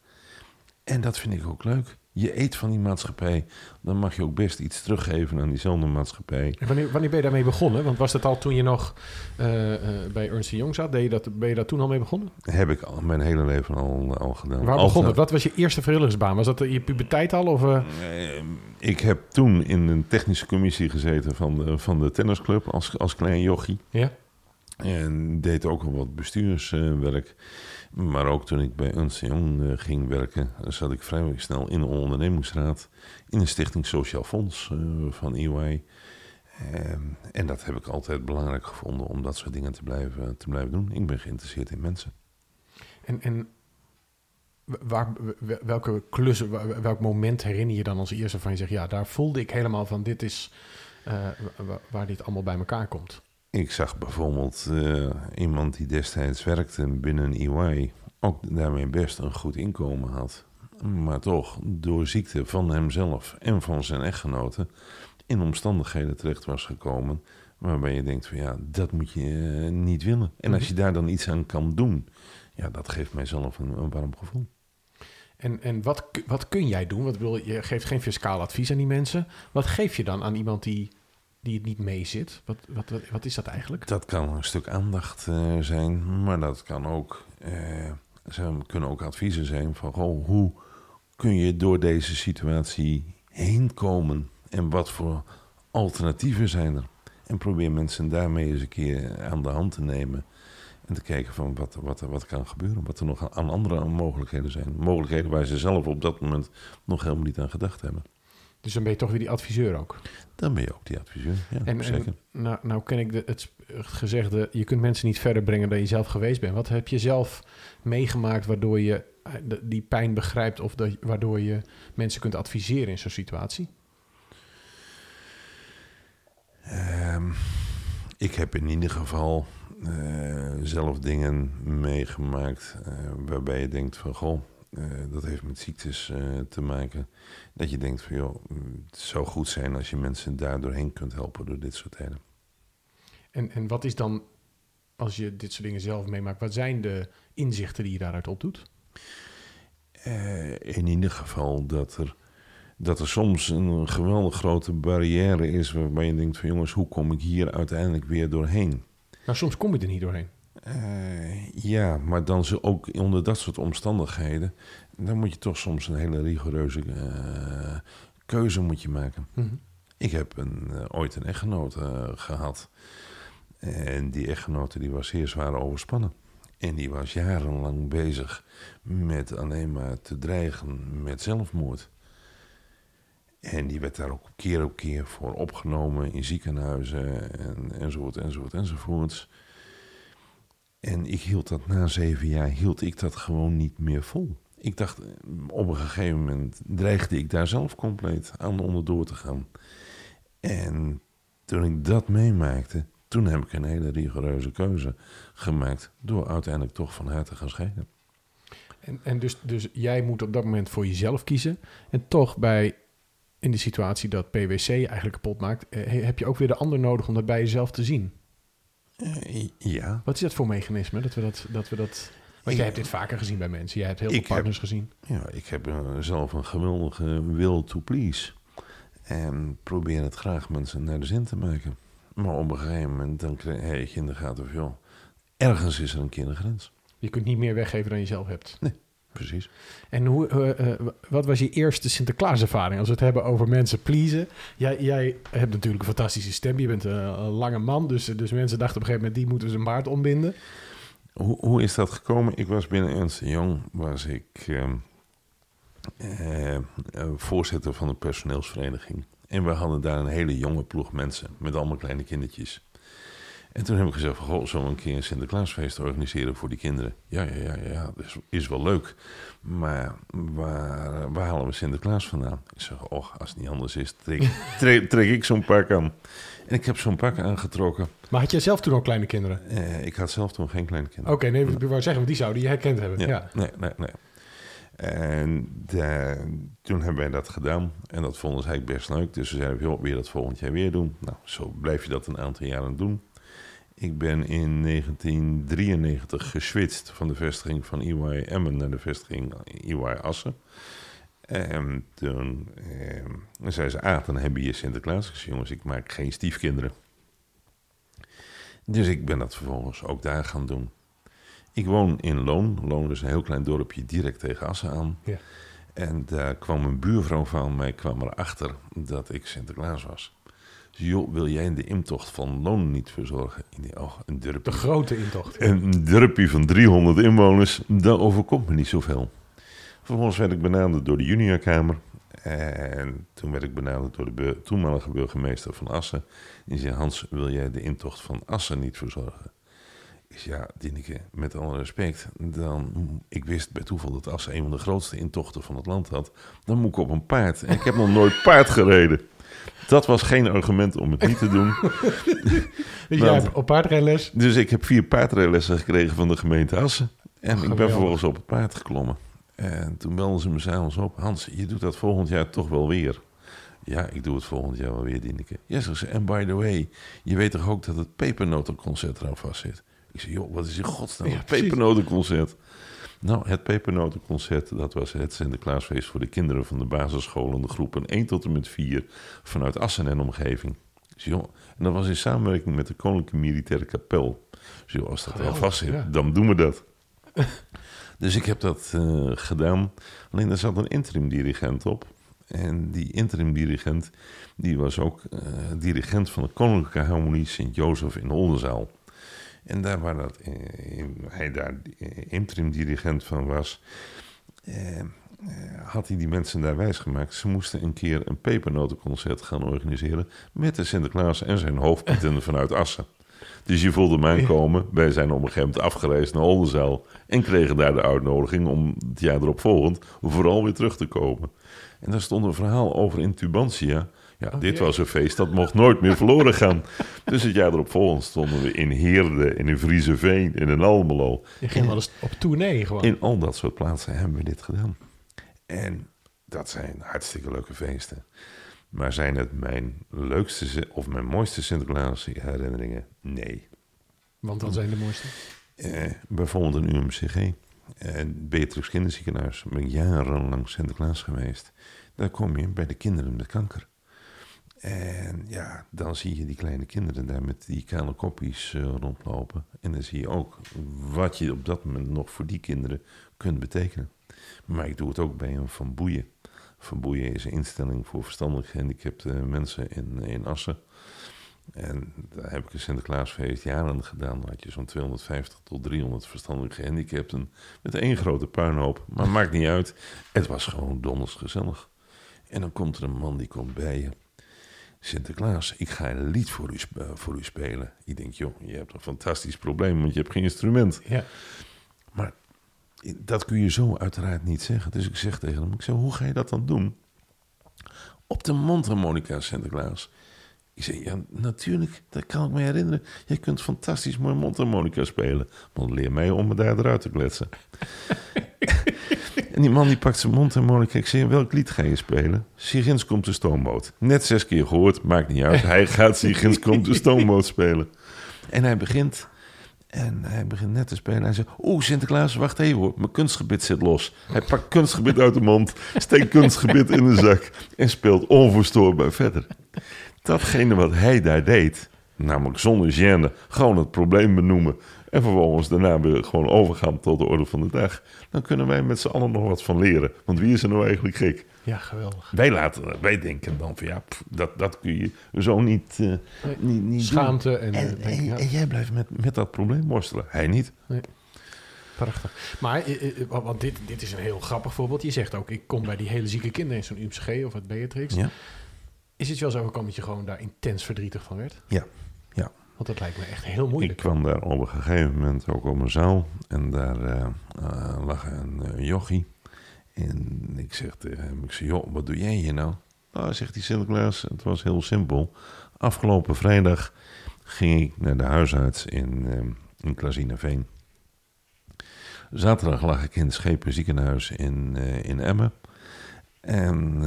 En dat vind ik ook leuk. Je eet van die maatschappij. Dan mag je ook best iets teruggeven aan diezelfde maatschappij. En wanneer, wanneer ben je daarmee begonnen? Want was dat al toen je nog eh, eh, bij Ernst Young zat? Deed je dat, ben je daar toen al mee begonnen? Heb ik al mijn hele leven al, al gedaan. Waar begon het? Wat was je eerste vrijwilligersbaan? Was dat in je puberteit al? Of, eh? Eh, Ik heb toen in een technische commissie gezeten van de, van de tennisclub als, als klein jochie. Ja? En deed ook al wat bestuurswerk. Maar ook toen ik bij Ernst Young eh, ging werken, zat ik vrij snel in een ondernemingsraad. In een stichting Sociaal Fonds eh, van EY. Ehm, en dat heb ik altijd belangrijk gevonden om dat soort dingen te blijven, te blijven doen. Ik ben geïnteresseerd in mensen. En, en welke klus, wa- welk moment herinner je dan als eerste van je zegt, ja, daar voelde ik helemaal van, dit is eh, wa- wa- waar dit allemaal bij elkaar komt. Ik zag bijvoorbeeld eh, iemand die destijds werkte binnen EY, ook daarmee best een goed inkomen had. Maar toch door ziekte van hemzelf en van zijn echtgenote in omstandigheden terecht was gekomen waarbij je denkt van ja, dat moet je eh, niet willen. En als je daar dan iets aan kan doen, ja, dat geeft mijzelf een, een warm gevoel. En, en wat, wat kun jij doen? Wat ik bedoel, je geeft geen fiscaal advies aan die mensen. Wat geef je dan aan iemand die, die het niet meezit? Wat, wat, wat, wat is dat eigenlijk? Dat kan een stuk aandacht eh, zijn, maar dat kan ook, eh, ze kunnen ook adviezen zijn van hoe kun je door deze situatie heen komen en wat voor alternatieven zijn er? En probeer mensen daarmee eens een keer aan de hand te nemen en te kijken van wat, wat, wat kan gebeuren, wat er nog aan andere mogelijkheden zijn. Mogelijkheden waar ze zelf op dat moment nog helemaal niet aan gedacht hebben. Dus dan ben je toch weer die adviseur ook. Dan ben je ook die adviseur. Ja, En, zeker. en nou, nou ken ik de, het, het gezegde, je kunt mensen niet verder brengen dan je zelf geweest bent. Wat heb je zelf meegemaakt waardoor je eh, die pijn begrijpt of dat, waardoor je mensen kunt adviseren in zo'n situatie? Eh, Ehm, ik heb in ieder geval eh, zelf dingen meegemaakt eh, waarbij je denkt van goh, dat heeft met ziektes te maken. Dat je denkt van joh, mm, het zou goed zijn als je mensen daar doorheen kunt helpen door dit soort dingen. En, en wat is dan, als je dit soort dingen zelf meemaakt, wat zijn de inzichten die je daaruit opdoet? in ieder geval dat er dat er soms een geweldig grote barrière is waarbij je denkt van jongens, hoe kom ik hier uiteindelijk weer doorheen? Nou, soms kom je er niet doorheen. Uh, ja, maar dan ze ook onder dat soort omstandigheden, dan moet je toch soms een hele rigoureuze uh, keuze moet je maken. Mm -hmm. Ik heb een, uh, ooit een echtgenoot gehad. En die echtgenote die was zeer zwaar overspannen. En die was jarenlang bezig met alleen maar te dreigen met zelfmoord. En die werd daar ook keer op keer voor opgenomen in ziekenhuizen en, enzovoort, enzovoort, enzovoorts. En ik hield dat na zeven jaar, hield ik dat gewoon niet meer vol. Ik dacht, op een gegeven moment dreigde ik daar zelf compleet aan onderdoor te gaan. En toen ik dat meemaakte, toen heb ik een hele rigoureuze keuze gemaakt door uiteindelijk toch van haar te gaan scheiden. En, en dus, dus jij moet op dat moment voor jezelf kiezen. En toch bij in de situatie dat PwC eigenlijk kapot maakt, eh, heb je ook weer de ander nodig om dat bij jezelf te zien. Uh, ja. Wat is dat voor mechanisme? Dat we dat, dat, we dat want jij hebt dit vaker gezien bij mensen. Jij hebt heel veel partners gezien. Ja, ik heb uh, zelf een geweldige will to please. En probeer het graag mensen naar de zin te maken. Maar op een gegeven moment dan krijg je in de gaten van... Joh, ergens is er een keer een grens. Je kunt niet meer weggeven dan je zelf hebt. Nee. Precies. En hoe, uh, uh, wat was je eerste Sinterklaaservaring? Als we het hebben over mensen pleasen. Jij, jij hebt natuurlijk een fantastische stem. Je bent een, een, lange man. Dus, dus mensen dachten op een gegeven moment... die moeten zijn baard ombinden. Hoe, hoe is dat gekomen? Ik was binnen Ernst Jong... was ik uh, voorzitter van de personeelsvereniging. En we hadden daar een hele jonge ploeg mensen... met allemaal kleine kindertjes. En toen heb ik gezegd van, goh, zullen we een keer een Sinterklaasfeest organiseren voor die kinderen? Ja, ja, ja, ja, dat is, is wel leuk. Maar waar, waar halen we Sinterklaas vandaan? Ik zeg, och, als het niet anders is, trek, trek, trek ik zo'n pak aan. En ik heb zo'n pak aangetrokken. Maar had jij zelf toen ook kleine kinderen? Eh, ik had zelf toen geen kleine kinderen. Oké, okay, nee, ik wou zeggen, want die zouden je herkend hebben. Ja, ja. Nee, nee, nee. En de, toen hebben wij dat gedaan. En dat vonden ze eigenlijk best leuk. Dus ze zeiden, joh, wil je dat volgend jaar weer doen? Nou, zo blijf je dat een aantal jaren doen. Ik ben in 1993 geswitcht van de vestiging van EY Emmen naar de vestiging EY Assen. En toen eh, zei ze, ah, dan heb je Sinterklaas. Ik zei, jongens, ik maak geen stiefkinderen. Dus ik ben dat vervolgens ook daar gaan doen. Ik woon in Loon. Loon is een heel klein dorpje direct tegen Assen aan. Ja. En daar kwam een buurvrouw van mij kwam erachter dat ik Sinterklaas was joh, wil jij de intocht van Loon niet verzorgen? Oh, een De grote intocht. Een dorpje van 300 inwoners, dat overkomt me niet zoveel. Vervolgens werd ik benaderd door de juniorkamer. En toen werd ik benaderd door de toenmalige burgemeester van Assen. Die zei, Hans, wil jij de intocht van Assen niet verzorgen? Ik zei, ja, Dineke, met alle respect, dan, ik wist bij toeval dat Assen een van de grootste intochten van het land had. Dan moet ik op een paard. En ik heb nog nooit paard gereden. Dat was geen argument om het niet te doen. dus jij hebt op paardrijles? Dus ik heb vier paardrijlessen gekregen van de gemeente Assen. En ik ben vervolgens op het paard geklommen. En toen belden ze me s'avonds op. Hans, je doet dat volgend jaar toch wel weer? Ja, ik doe het volgend jaar wel weer, Dineke. Ja, ze en by the way, je weet toch ook dat het pepernotenconcert eraan vast zit? Ik zei, joh, wat is in godsnaam ja, pepernotenconcert? Nou, het pepernotenconcert, dat was het Sinterklaasfeest voor de kinderen van de basisscholen, de groepen 1 tot en met 4 vanuit Assen en omgeving. En dat was in samenwerking met de Koninklijke Militaire Kapel. Dus als dat er vast zit, dan doen we dat. dus ik heb dat uh, gedaan. Alleen daar zat een interim dirigent op. En die interim dirigent, die was ook uh, dirigent van de Koninklijke Harmonie Sint-Jozef in Oldenzaal. En daar waar dat, eh, hij daar interim dirigent van was, eh, eh, had hij die mensen daar wijsgemaakt. Ze moesten een keer een pepernotenconcert gaan organiseren met de Sinterklaas en zijn hoofdpieten vanuit Assen. Dus je voelde hem aankomen. Wij zijn op een gegeven moment afgereisd naar Oldenzaal. En kregen daar de uitnodiging om het jaar erop volgend vooral weer terug te komen. En daar stond een verhaal over in Tubantia. Ja, Oh, dit was een feest dat mocht nooit meer verloren gaan. Dus het jaar erop volgend stonden we in Heerde, in een Frieseveen, in een Almelo. Je ging wel eens op tournee gewoon. In al dat soort plaatsen hebben we dit gedaan. En dat zijn hartstikke leuke feesten. Maar zijn het mijn leukste of mijn mooiste Sinterklaas herinneringen? Nee. Want dat zijn de mooiste. Eh, bijvoorbeeld een UMCG. En Beatrix Kinderziekenhuis. Ben ik jarenlang Sinterklaas geweest. Daar kom je bij de kinderen met kanker. En ja, dan zie je die kleine kinderen daar met die kale kopjes eh, rondlopen. En dan zie je ook wat je op dat moment nog voor die kinderen kunt betekenen. Maar ik doe het ook bij een Van Boeien. Van Boeien is een instelling voor verstandelijk gehandicapte mensen in, in Assen. En daar heb ik een Sinterklaasfeest jaren gedaan. Dan had je zo'n 250 tot 300 verstandelijk gehandicapten. Met één grote puinhoop. Maar maakt niet uit. Het was gewoon donders gezellig. En dan komt er een man die komt bij je. Sinterklaas, ik ga een lied voor u, eh, voor u spelen. Ik denk, joh, je hebt een fantastisch probleem, want je hebt geen instrument. Ja. Maar dat kun je zo uiteraard niet zeggen. Dus ik zeg tegen hem, ik zeg, hoe ga je dat dan doen? Op de mondharmonica, Sinterklaas. Ik zeg, ja, natuurlijk, dat kan ik me herinneren. Jij kunt fantastisch mooi mondharmonica spelen. Maar leer mij om me daar eruit te kletsen. en die man die pakt zijn mondharmonica. Ik zeg, welk lied ga je spelen? Sigins komt de stoomboot. Net zes keer gehoord, maakt niet uit. Hij gaat Sigins komt de stoomboot spelen. En hij begint... En hij begint net te spelen. Hij zegt: Oeh, Sinterklaas, wacht even hoor. Mijn kunstgebit zit los. Hij pakt kunstgebit uit de mond, steekt kunstgebit in de zak en speelt onverstoorbaar verder. Datgene wat hij daar deed, namelijk zonder gêne, gewoon het probleem benoemen. En vervolgens daarna weer gewoon overgaan tot de orde van de dag. Dan kunnen wij met z'n allen nog wat van leren. Want wie is er nou eigenlijk gek? ja, geweldig. Wij, laten, wij denken dan van ja, pff, dat, dat kun je zo niet, Nee. niet, niet doen. Schaamte en, En, eh, en, ja. en jij blijft met, met dat probleem worstelen. Hij niet. Prachtig. Maar eh, want dit, dit is een heel grappig voorbeeld. Je zegt ook, ik kom bij die hele zieke kinderen in zo'n UMCG of het Beatrix. Ja. Is het wel zo overkomen dat je gewoon daar intens verdrietig van werd? Ja. Want dat lijkt me echt heel Ik moeilijk. kwam daar op een gegeven moment ook op een zaal. En daar eh, lag een eh, jochie. En ik zeg tegen hem, ik zeg, joh, wat doe jij hier nou? Nou, zegt die Sinterklaas, het was heel simpel. Afgelopen vrijdag ging ik naar de huisarts in, in Klazineveen. Zaterdag lag ik in het Schepen ziekenhuis in, in Emmen. En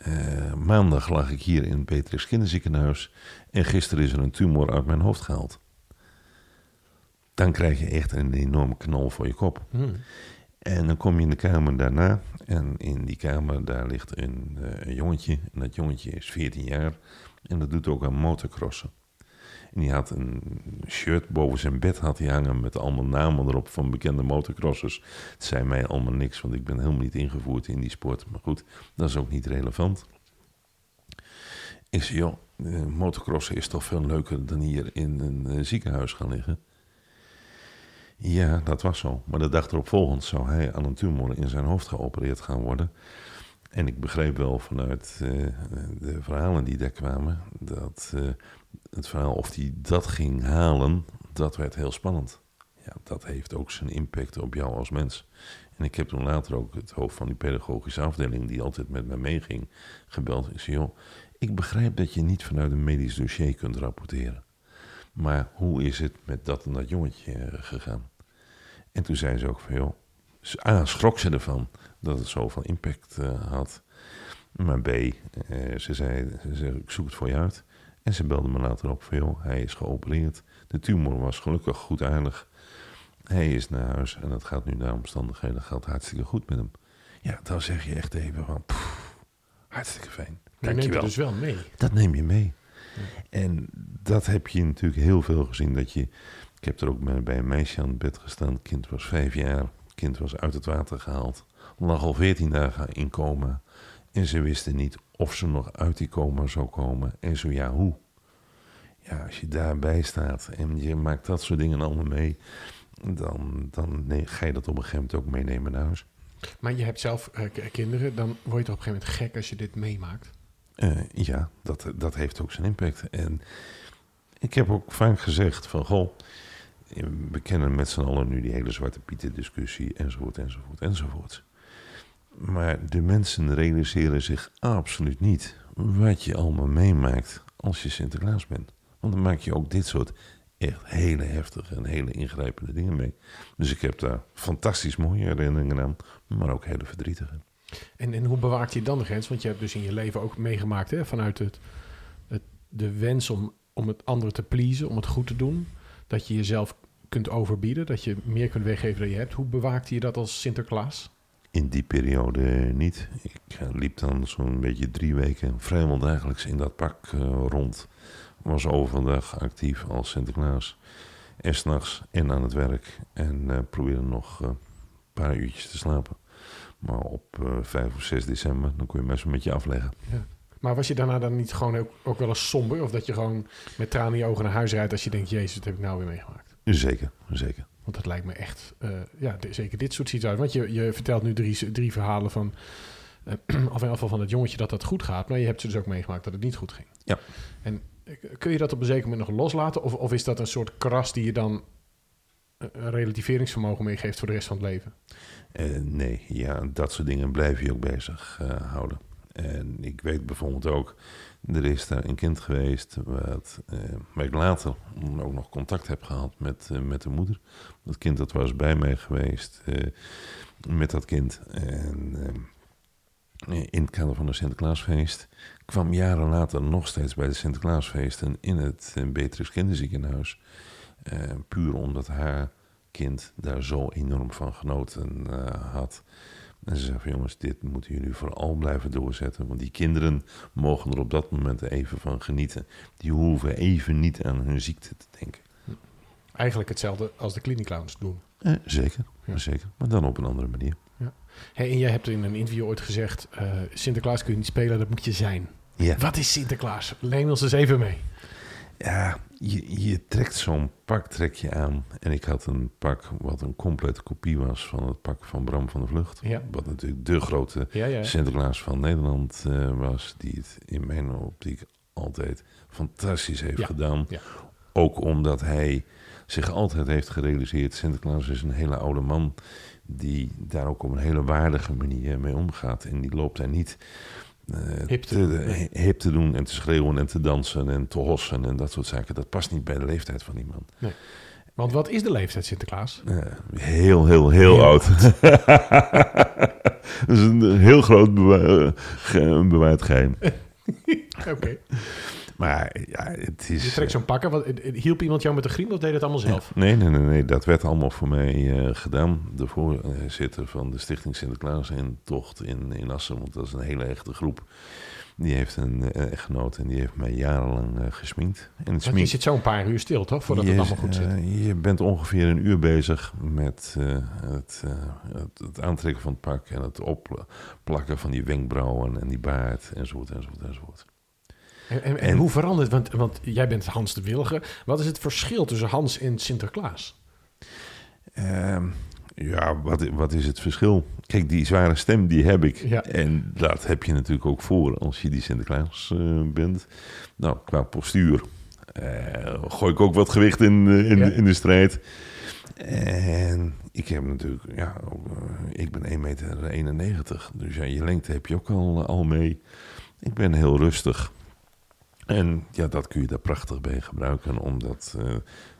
eh, maandag lag ik hier in het Beatrix Kinderziekenhuis. En gisteren is er een tumor uit mijn hoofd gehaald. Dan krijg je echt een enorme knal voor je kop. Hmm. En dan kom je in de kamer daarna. En in die kamer daar ligt een, eh, een jongetje. En dat jongetje is 14 jaar. En dat doet ook aan motocrossen. En die had een shirt boven zijn bed had hij hangen met allemaal namen erop van bekende motocrossers. Het zei mij allemaal niks, want ik ben helemaal niet ingevoerd in die sport. Maar goed, dat is ook niet relevant. Ik zei, joh, eh, motocrossen is toch veel leuker dan hier in een eh, ziekenhuis gaan liggen. Ja, dat was zo. Maar de dag erop volgend zou hij aan een tumor in zijn hoofd geopereerd gaan worden. En ik begreep wel vanuit eh, de verhalen die daar kwamen, dat het verhaal of hij dat ging halen, dat werd heel spannend. Ja, dat heeft ook zijn impact op jou als mens. En ik heb toen later ook het hoofd van die pedagogische afdeling, die altijd met mij meeging, gebeld. Ik zei, joh, ik begrijp dat je niet vanuit een medisch dossier kunt rapporteren. Maar hoe is het met dat en dat jongetje eh, gegaan? En toen zei ze ook van, joh, A, schrok ze ervan dat het zoveel impact eh, had. Maar B, eh, ze zei, ze zei, ik zoek het voor je uit. En ze belde me later op van, joh, hij is geopereerd. De tumor was gelukkig goed aardig. Hij is naar huis en het gaat nu naar omstandigheden, gaat hartstikke goed met hem. Ja, dan zeg je echt even van, hartstikke fijn. Je neemt Dankjewel. het dus wel mee. Dat neem je mee. En dat heb je natuurlijk heel veel gezien. Dat je, ik heb er ook bij- een meisje aan het bed gestaan. Het kind was vijf jaar. Het kind was uit het water gehaald. Lag al veertien dagen in coma. En ze wisten niet of ze nog uit die coma zou komen. En zo ja, hoe? Ja, als je daarbij staat en je maakt dat soort dingen allemaal mee... dan, dan nee, ga je dat op een gegeven moment ook meenemen naar huis. Maar je hebt zelf eh, kinderen, dan word je toch op een gegeven moment gek als je dit meemaakt. Eh, ja, dat, dat heeft ook zijn impact. En ik heb ook vaak gezegd van, goh, we kennen met z'n allen nu die hele Zwarte Pieten discussie, enzovoort, enzovoort, enzovoort. Maar de mensen realiseren zich absoluut niet wat je allemaal meemaakt als je Sinterklaas bent. Want dan maak je ook dit soort echt hele heftige en hele ingrijpende dingen mee. Dus ik heb daar fantastisch mooie herinneringen aan, maar ook hele verdrietige. En, en hoe bewaakt je dan de grens? Want je hebt dus in je leven ook meegemaakt hè, vanuit het, het, de wens om, om het anderen te pleasen, om het goed te doen. Dat je jezelf kunt overbieden, dat je meer kunt weggeven dan je hebt. Hoe bewaakte je dat als Sinterklaas? In die periode niet. Ik eh, liep dan zo'n beetje drie weken vrijwel dagelijks in dat pak uh, rond. Was overdag actief als Sinterklaas. En s'nachts en aan het werk. En uh, probeerde nog een paar uurtjes te slapen. Maar op uh, 5 of 6 december, dan kon je mensen met je afleggen. Ja. Maar was je daarna dan niet gewoon ook, ook wel eens somber? Of dat je gewoon met tranen in je ogen naar huis rijdt als je denkt... Jezus, wat heb ik nou weer meegemaakt? Zeker, zeker. Want dat lijkt me echt... Uh, ja, zeker dit soort situaties. Want je, je vertelt nu drie, drie verhalen van... Uh, of in afval van het jongetje dat dat goed gaat. Maar je hebt dus ook meegemaakt dat het niet goed ging. Ja. En eh, kun je dat op een zeker moment nog loslaten? Of, of is dat een soort kras die je dan een relativeringsvermogen meegeeft voor de rest van het leven? Uh, nee, ja, dat soort dingen blijf je ook bezig houden. En ik weet bijvoorbeeld ook, er is daar een kind geweest wat, uh, waar ik later ook nog contact heb gehad met, met de moeder. Dat kind dat was bij mij geweest met dat kind. En in het kader van een Sinterklaasfeest kwam jaren later nog steeds bij de Sinterklaasfeesten in het Beatrix Kinderziekenhuis. puur omdat haar kind daar zo enorm van genoten had. En ze zei van jongens, dit moeten jullie vooral blijven doorzetten. Want die kinderen mogen er op dat moment even van genieten. Die hoeven even niet aan hun ziekte te denken. Eigenlijk hetzelfde als de kliniekclowns doen. Eh, zeker, ja. zeker. Maar dan op een andere manier. Ja. Hey, en jij hebt in een interview ooit gezegd... Uh, Sinterklaas kun je niet spelen, dat moet je zijn. Ja. Wat is Sinterklaas? Leen ons eens even mee. Ja, je, je trekt zo'n pak trek je aan. En ik had een pak wat een complete kopie was van het pak van Bram van de Vlucht. Ja. Wat natuurlijk de grote ja, ja. Sinterklaas van Nederland uh, was. Die het in mijn optiek altijd fantastisch heeft gedaan. Ook omdat hij zich altijd heeft gerealiseerd... Sinterklaas is een hele oude man... die daar ook op een hele waardige manier mee omgaat. En die loopt daar niet... Hip, te, te, hip te doen en te schreeuwen en te dansen en te hossen en dat soort zaken. Dat past niet bij de leeftijd van iemand. Nee. Want wat is de leeftijd Sinterklaas? Uh, heel, heel, heel, heel oud. dat is een heel groot bewa ge bewaard geheim. Oké. Okay. Maar ja, het is... Je trekt zo'n pakken. Wat, hielp iemand jou met de griem of deed het allemaal zelf? Nee, nee, nee, nee. Dat werd allemaal voor mij uh, gedaan. De voorzitter van de Stichting Sinterklaas in Tocht in, in Assen. Want dat is een hele echte groep. Die heeft een uh, echtgenoot en die heeft mij jarenlang uh, gesminkt. En het smink... Je zit zo een paar uur stil, toch? Voordat je, het allemaal goed zit. je bent ongeveer een uur bezig met het, het, het, aantrekken van het pak... en het opplakken van die wenkbrauwen en die baard enzovoort, enzovoort, enzovoort. En, en, en, hoe verandert, want, want jij bent Hans de Wilge. Wat is het verschil tussen Hans en Sinterklaas? Uh, ja, wat, wat is het verschil? Kijk, die zware stem die heb ik. Ja. En dat heb je natuurlijk ook voor als je die Sinterklaas uh, bent. Nou, qua postuur uh, gooi ik ook wat gewicht in, in, ja. in de strijd. En ik heb natuurlijk, ja, ik ben 1,91 meter. Dus ja, je lengte heb je ook al, al mee. Ik ben heel rustig. En ja, dat kun je daar prachtig bij gebruiken om dat uh,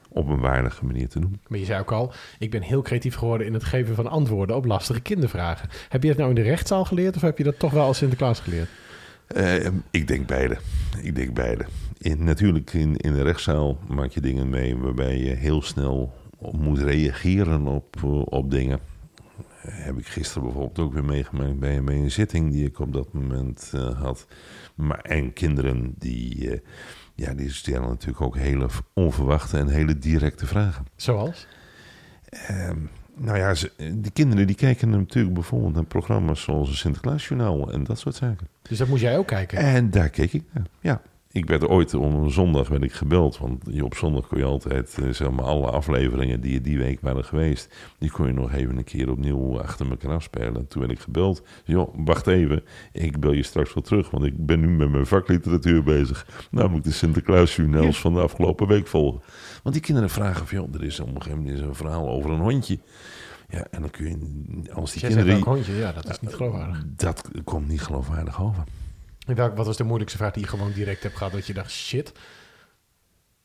op een waardige manier te doen. Maar je zei ook al, ik ben heel creatief geworden in het geven van antwoorden op lastige kindervragen. Heb je dat nou in de rechtszaal geleerd of heb je dat toch wel als Sinterklaas geleerd? Uh, ik denk beide. Ik denk beide. In, natuurlijk, in, in de rechtszaal maak je dingen mee waarbij je heel snel moet reageren op, op dingen. Heb ik gisteren bijvoorbeeld ook weer meegemaakt bij, bij een zitting die ik op dat moment uh, had. Maar, en kinderen die, uh, ja, die stellen natuurlijk ook hele onverwachte en hele directe vragen. Zoals? Uh, nou ja, ze, die kinderen die kijken natuurlijk bijvoorbeeld naar programma's zoals een Sinterklaasjournaal en dat soort zaken. Dus dat moest jij ook kijken? En daar keek ik naar, ja. Ik werd ooit om een zondag werd ik gebeld. Want op zondag kon je altijd uh, zeg maar, alle afleveringen die die week waren geweest. Die kon je nog even een keer opnieuw achter elkaar afspelen. Toen werd ik gebeld. Joh, wacht even. Ik bel je straks wel terug. Want ik ben nu met mijn vakliteratuur bezig. Namelijk de Sinterklaasjournaals ja. van de afgelopen week volgen. Want die kinderen vragen van joh, er is op een gegeven moment een verhaal over een hondje. Ja, en dan kun je, als die Jij kinderen... Hondje, ja, dat is niet geloofwaardig. Dat komt niet geloofwaardig over. Welk, wat was de moeilijkste vraag die je gewoon direct hebt gehad? Dat je dacht, shit.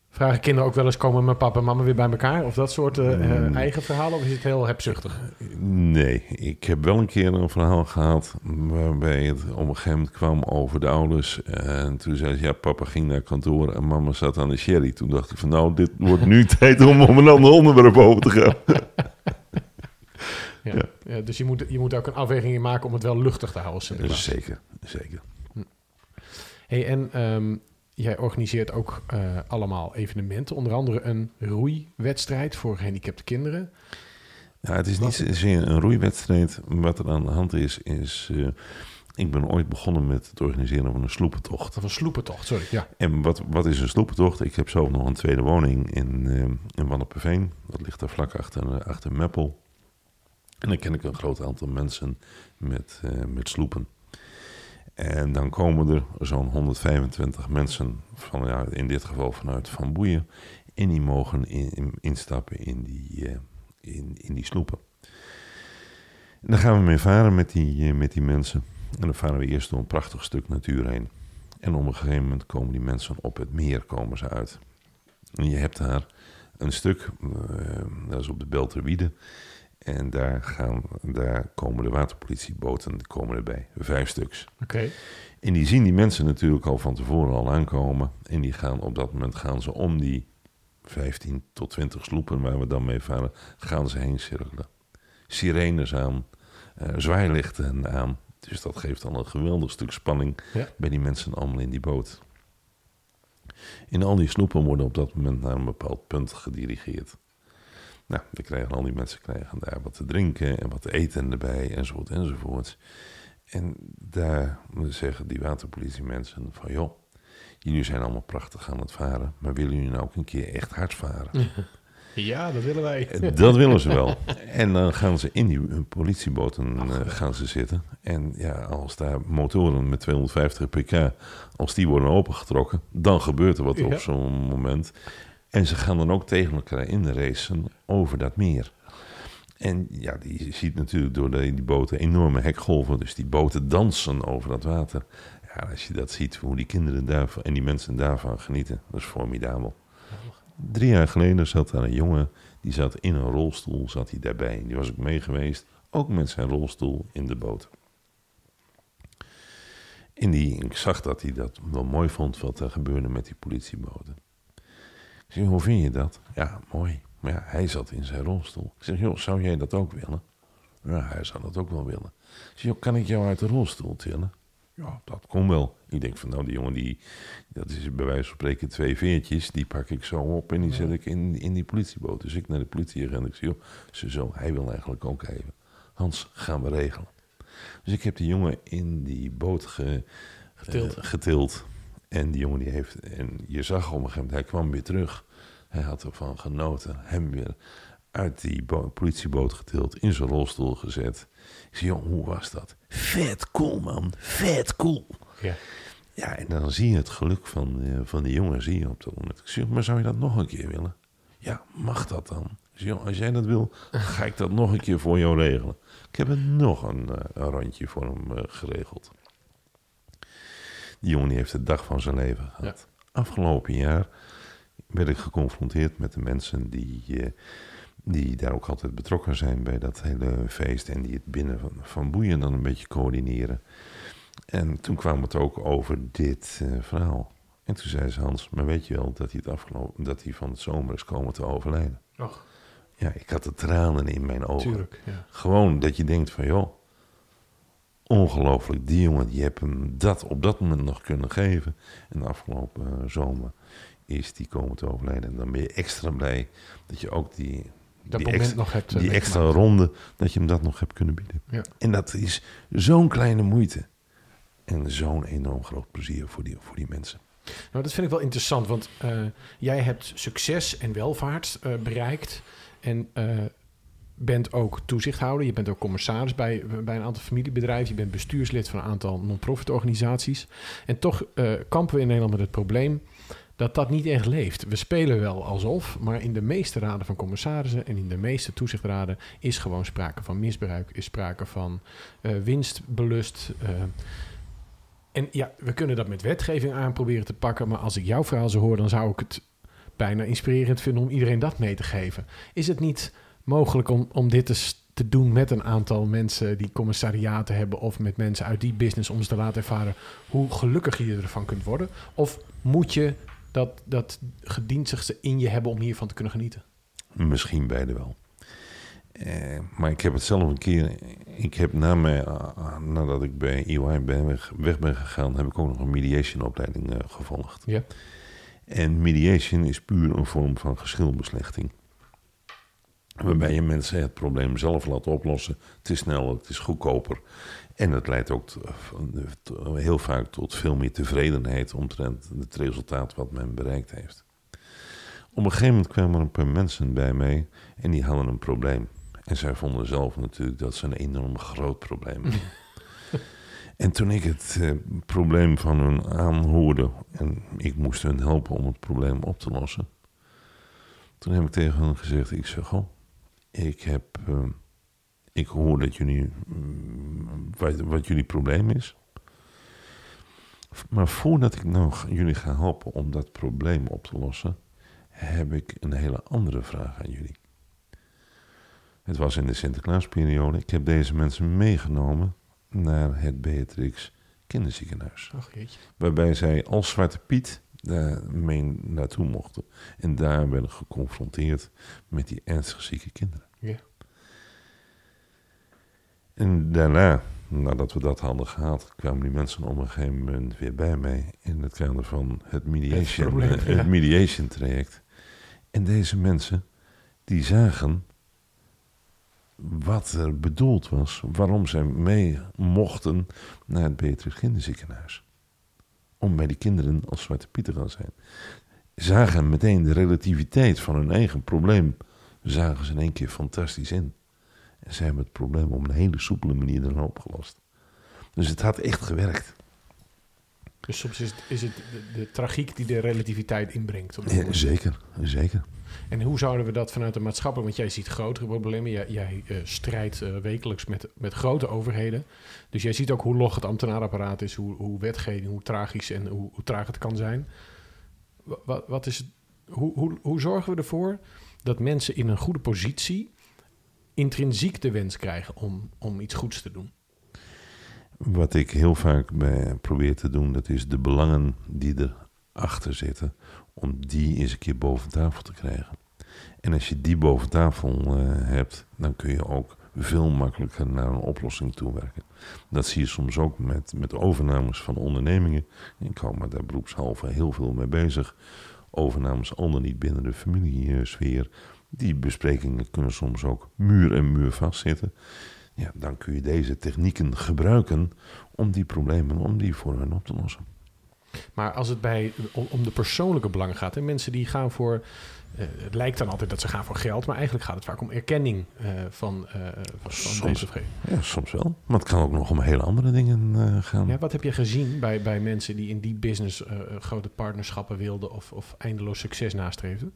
Vragen kinderen ook wel eens, komen mijn papa en mama weer bij elkaar? Of dat soort uh, Mm. eigen verhalen? Of is het heel hebzuchtig? Nee, ik heb wel een keer een verhaal gehad waarbij het op een gegeven moment kwam over de ouders. En toen zei ze, ja, papa ging naar kantoor en mama zat aan de sherry. Toen dacht ik van, nou, dit wordt nu tijd om op een ander onderwerp over te gaan. Ja. Ja. Ja, dus je moet, je moet ook een afweging in maken om het wel luchtig te houden. Zeker, zeker. Hey, en ehm, jij organiseert ook eh, allemaal evenementen. Onder andere een roeiwedstrijd voor gehandicapte kinderen. Ja, het is niet zozeer een roeiwedstrijd. Wat er aan de hand is, is... eh, ik ben ooit begonnen met het organiseren van een sloepentocht. Of een sloepentocht, sorry. Ja. En wat, wat is een sloepentocht? Ik heb zelf nog een tweede woning in, eh in Wanneperveen. Dat ligt daar vlak achter, achter Meppel. En dan ken ik een groot aantal mensen met, eh, met sloepen. En dan komen er zo'n 125 mensen, van, ja, in dit geval vanuit Van Boeien. En die mogen in, in- instappen in die, eh, in, in die sloepen. En dan gaan we mee varen met die, eh, met die mensen. En dan varen we eerst door een prachtig stuk natuur heen. En op een gegeven moment komen die mensen op het meer komen ze uit. En je hebt daar een stuk, eh, dat is op de Belterwiede. En daar, gaan, daar komen de waterpolitieboten, die komen erbij. Vijf stuks. Oké. En die zien die mensen natuurlijk al van tevoren al aankomen. En die gaan op dat moment gaan ze om die 15 tot 20 sloepen waar we dan mee varen, gaan ze heen cirkelen. Sirenes aan, eh, zwaailichten aan. Dus dat geeft al een geweldig stuk spanning Ja. bij die mensen allemaal in die boot. En al die sloepen worden op dat moment naar een bepaald punt gedirigeerd. Nou, dan krijgen al die mensen krijgen daar wat te drinken en wat te eten erbij enzovoort enzovoort. En daar zeggen die waterpolitiemensen van joh, jullie zijn allemaal prachtig aan het varen, maar willen jullie nou ook een keer echt hard varen? Ja, dat willen wij. Eh, Dat willen ze wel. En dan gaan ze in die politieboten eh, gaan ze zitten. En ja, als daar motoren met 250 pk, als die worden opengetrokken, dan gebeurt er wat Ja. op zo'n moment. En ze gaan dan ook tegen elkaar in de racen over dat meer. En ja, die ziet natuurlijk door die boten enorme hekgolven. Dus die boten dansen over dat water. Ja, als je dat ziet, hoe die kinderen daarvan en die mensen daarvan genieten, dat is formidabel. Drie jaar geleden zat daar een jongen, die zat in een rolstoel, zat hij daarbij. Die was ook mee geweest, ook met zijn rolstoel in de boot. En die, ik zag dat hij dat wel mooi vond wat er gebeurde met die politieboten. Ik zeg, hoe vind je dat? Ja, mooi. Maar ja, hij zat in zijn rolstoel. Ik zeg, joh, zou jij dat ook willen? Ja, hij zou dat ook wel willen. Ik zeg, joh, kan ik jou uit de rolstoel tillen? Ja, dat kon wel. Ik denk van, nou, die jongen, die, dat is bij wijze van spreken twee veertjes. Die pak ik zo op en die zet ik in, in die politieboot. Dus ik naar de politieagent. Ik zeg, joh, ze zo, hij wil eigenlijk ook even. Hans, gaan we regelen. Dus ik heb die jongen in die boot ge, Getild. eh, getild. En die jongen die heeft, en je zag op een gegeven moment, hij kwam weer terug. Hij had ervan genoten. Hem weer uit die bo- politieboot getild, in zijn rolstoel gezet. Ik zei, joh, hoe was dat? Vet cool, man. Vet cool. Ja. Ja, en dan zie je het geluk van, eh, van die jongen zie je op dat moment. Ik zeg, maar zou je dat nog een keer willen? Ja, mag dat dan? Ik zeg, als jij dat wil, ga ik dat nog een keer voor jou regelen. Ik heb er nog een, eh, een randje voor hem eh, geregeld. Die jongen die heeft de dag van zijn leven gehad. Afgelopen jaar werd ik geconfronteerd met de mensen die, eh, die daar ook altijd betrokken zijn bij dat hele feest. En die het binnen van, van Boeien dan een beetje coördineren. En toen kwam het ook over dit eh, verhaal. En toen zei ze Hans, maar weet je wel dat hij, het afgelopen, dat hij van het zomer is komen te overlijden? Och, Ja, ik had de tranen in mijn ogen. tuurlijk. Ja. Gewoon dat je denkt van, joh, ongelooflijk, die jongen, die heb hem dat op dat moment nog kunnen geven. En de afgelopen eh, zomer is die komen te overlijden. En dan ben je extra blij dat je ook die, Dat die, moment extra, nog hebt. eh, die extra ronde, dat je hem dat nog hebt kunnen bieden. Ja. En dat is zo'n kleine moeite. En zo'n enorm groot plezier voor die, voor die mensen. Nou, dat vind ik wel interessant, want eh, jij hebt succes en welvaart bereikt. En bent ook toezichthouder. Je bent ook commissaris bij, bij een aantal familiebedrijven. Je bent bestuurslid van een aantal non-profit organisaties. En toch eh, kampen we in Nederland met het probleem dat dat niet echt leeft. We spelen wel alsof, maar in de meeste raden van commissarissen en in de meeste toezichtraden is gewoon sprake van misbruik, is sprake van eh, winstbelust. eh. En ja, we kunnen dat met wetgeving aan proberen te pakken. Maar als ik jouw verhaal zo hoor, dan zou ik het bijna inspirerend vinden om iedereen dat mee te geven. Is het niet mogelijk om, om dit te, te doen met een aantal mensen die commissariaten hebben of met mensen uit die business om ze te laten ervaren hoe gelukkig je ervan kunt worden? Of moet je dat, dat gedienstigste in je hebben om hiervan te kunnen genieten? Misschien beide wel. Eh, maar ik heb het zelf een keer. Ik heb na mij, uh, nadat ik bij EY ben weg, weg, ben gegaan, heb ik ook nog een mediation opleiding uh, gevolgd. Ja. En mediation is puur een vorm van geschilbeslechting. Waarbij je mensen het probleem zelf laat oplossen. Het is sneller, het is goedkoper. En het leidt ook heel vaak tot veel meer tevredenheid omtrent het resultaat wat men bereikt heeft. Op een gegeven moment kwamen er een paar mensen bij mij en die hadden een probleem. En zij vonden zelf natuurlijk dat ze een enorm groot probleem hadden. en toen ik het eh, probleem van hun aanhoorde en ik moest hun helpen om het probleem op te lossen. Toen heb ik tegen hen gezegd, ik zeg, goh, ik heb, uh, ik hoor dat jullie, mm, wat, wat jullie probleem is. Maar voordat ik nou jullie ga helpen om dat probleem op te lossen, heb ik een hele andere vraag aan jullie. Het was in de Sinterklaasperiode. Ik heb deze mensen meegenomen naar het Beatrix Kinderziekenhuis. Ach, jeetje. Waarbij zij als Zwarte Piet daarmee naartoe mochten. En daar werden geconfronteerd met die ernstig zieke kinderen. Ja. En daarna, nadat we dat hadden gehad, kwamen die mensen op een gegeven moment weer bij mij in het kader van het mediation, probleem, het ja. mediation traject. En deze mensen, die zagen wat er bedoeld was, waarom zij mee mochten naar het Beatrix Kinderziekenhuis. Om bij die kinderen als Zwarte Piet te gaan zijn. Zagen meteen de relativiteit van hun eigen probleem, zagen ze in één keer fantastisch in. En ze hebben het probleem op een hele soepele manier dan opgelost. Dus het had echt gewerkt. Dus soms is het, is het de, de tragiek die de relativiteit inbrengt. Ja, zeker, zeker. En hoe zouden we dat vanuit de maatschappij... Want jij ziet grotere problemen. Jij, jij eh, strijdt eh, wekelijks met, met grote overheden. Dus jij ziet ook hoe log het ambtenaarapparaat is... hoe, hoe wetgeving, hoe tragisch en hoe, hoe traag het kan zijn. Wa- Wat, wat is het, hoe, hoe, hoe zorgen we ervoor dat mensen in een goede positie... intrinsiek de wens krijgen om, om iets goeds te doen? Wat ik heel vaak bij probeer te doen, dat is de belangen die erachter zitten, om die eens een keer boven tafel te krijgen. En als je die boven tafel eh, hebt, dan kun je ook veel makkelijker naar een oplossing toewerken. Dat zie je soms ook met, met overnames van ondernemingen. Ik hou me daar beroepshalve heel veel mee bezig. Overnames dan niet binnen de familiesfeer. Die besprekingen kunnen soms ook muur en muur vastzitten. Ja, dan kun je deze technieken gebruiken om die problemen, om die voor hen op te lossen. Maar als het bij, om, om de persoonlijke belangen gaat... en mensen die gaan voor... eh, het lijkt dan altijd dat ze gaan voor geld... maar eigenlijk gaat het vaak om erkenning eh, van, eh, van, Soms. deze. Ja, soms wel. Maar het kan ook nog om hele andere dingen gaan. Ja, wat heb je gezien bij, bij mensen die in die business grote partnerschappen wilden... of, of eindeloos succes nastreefden?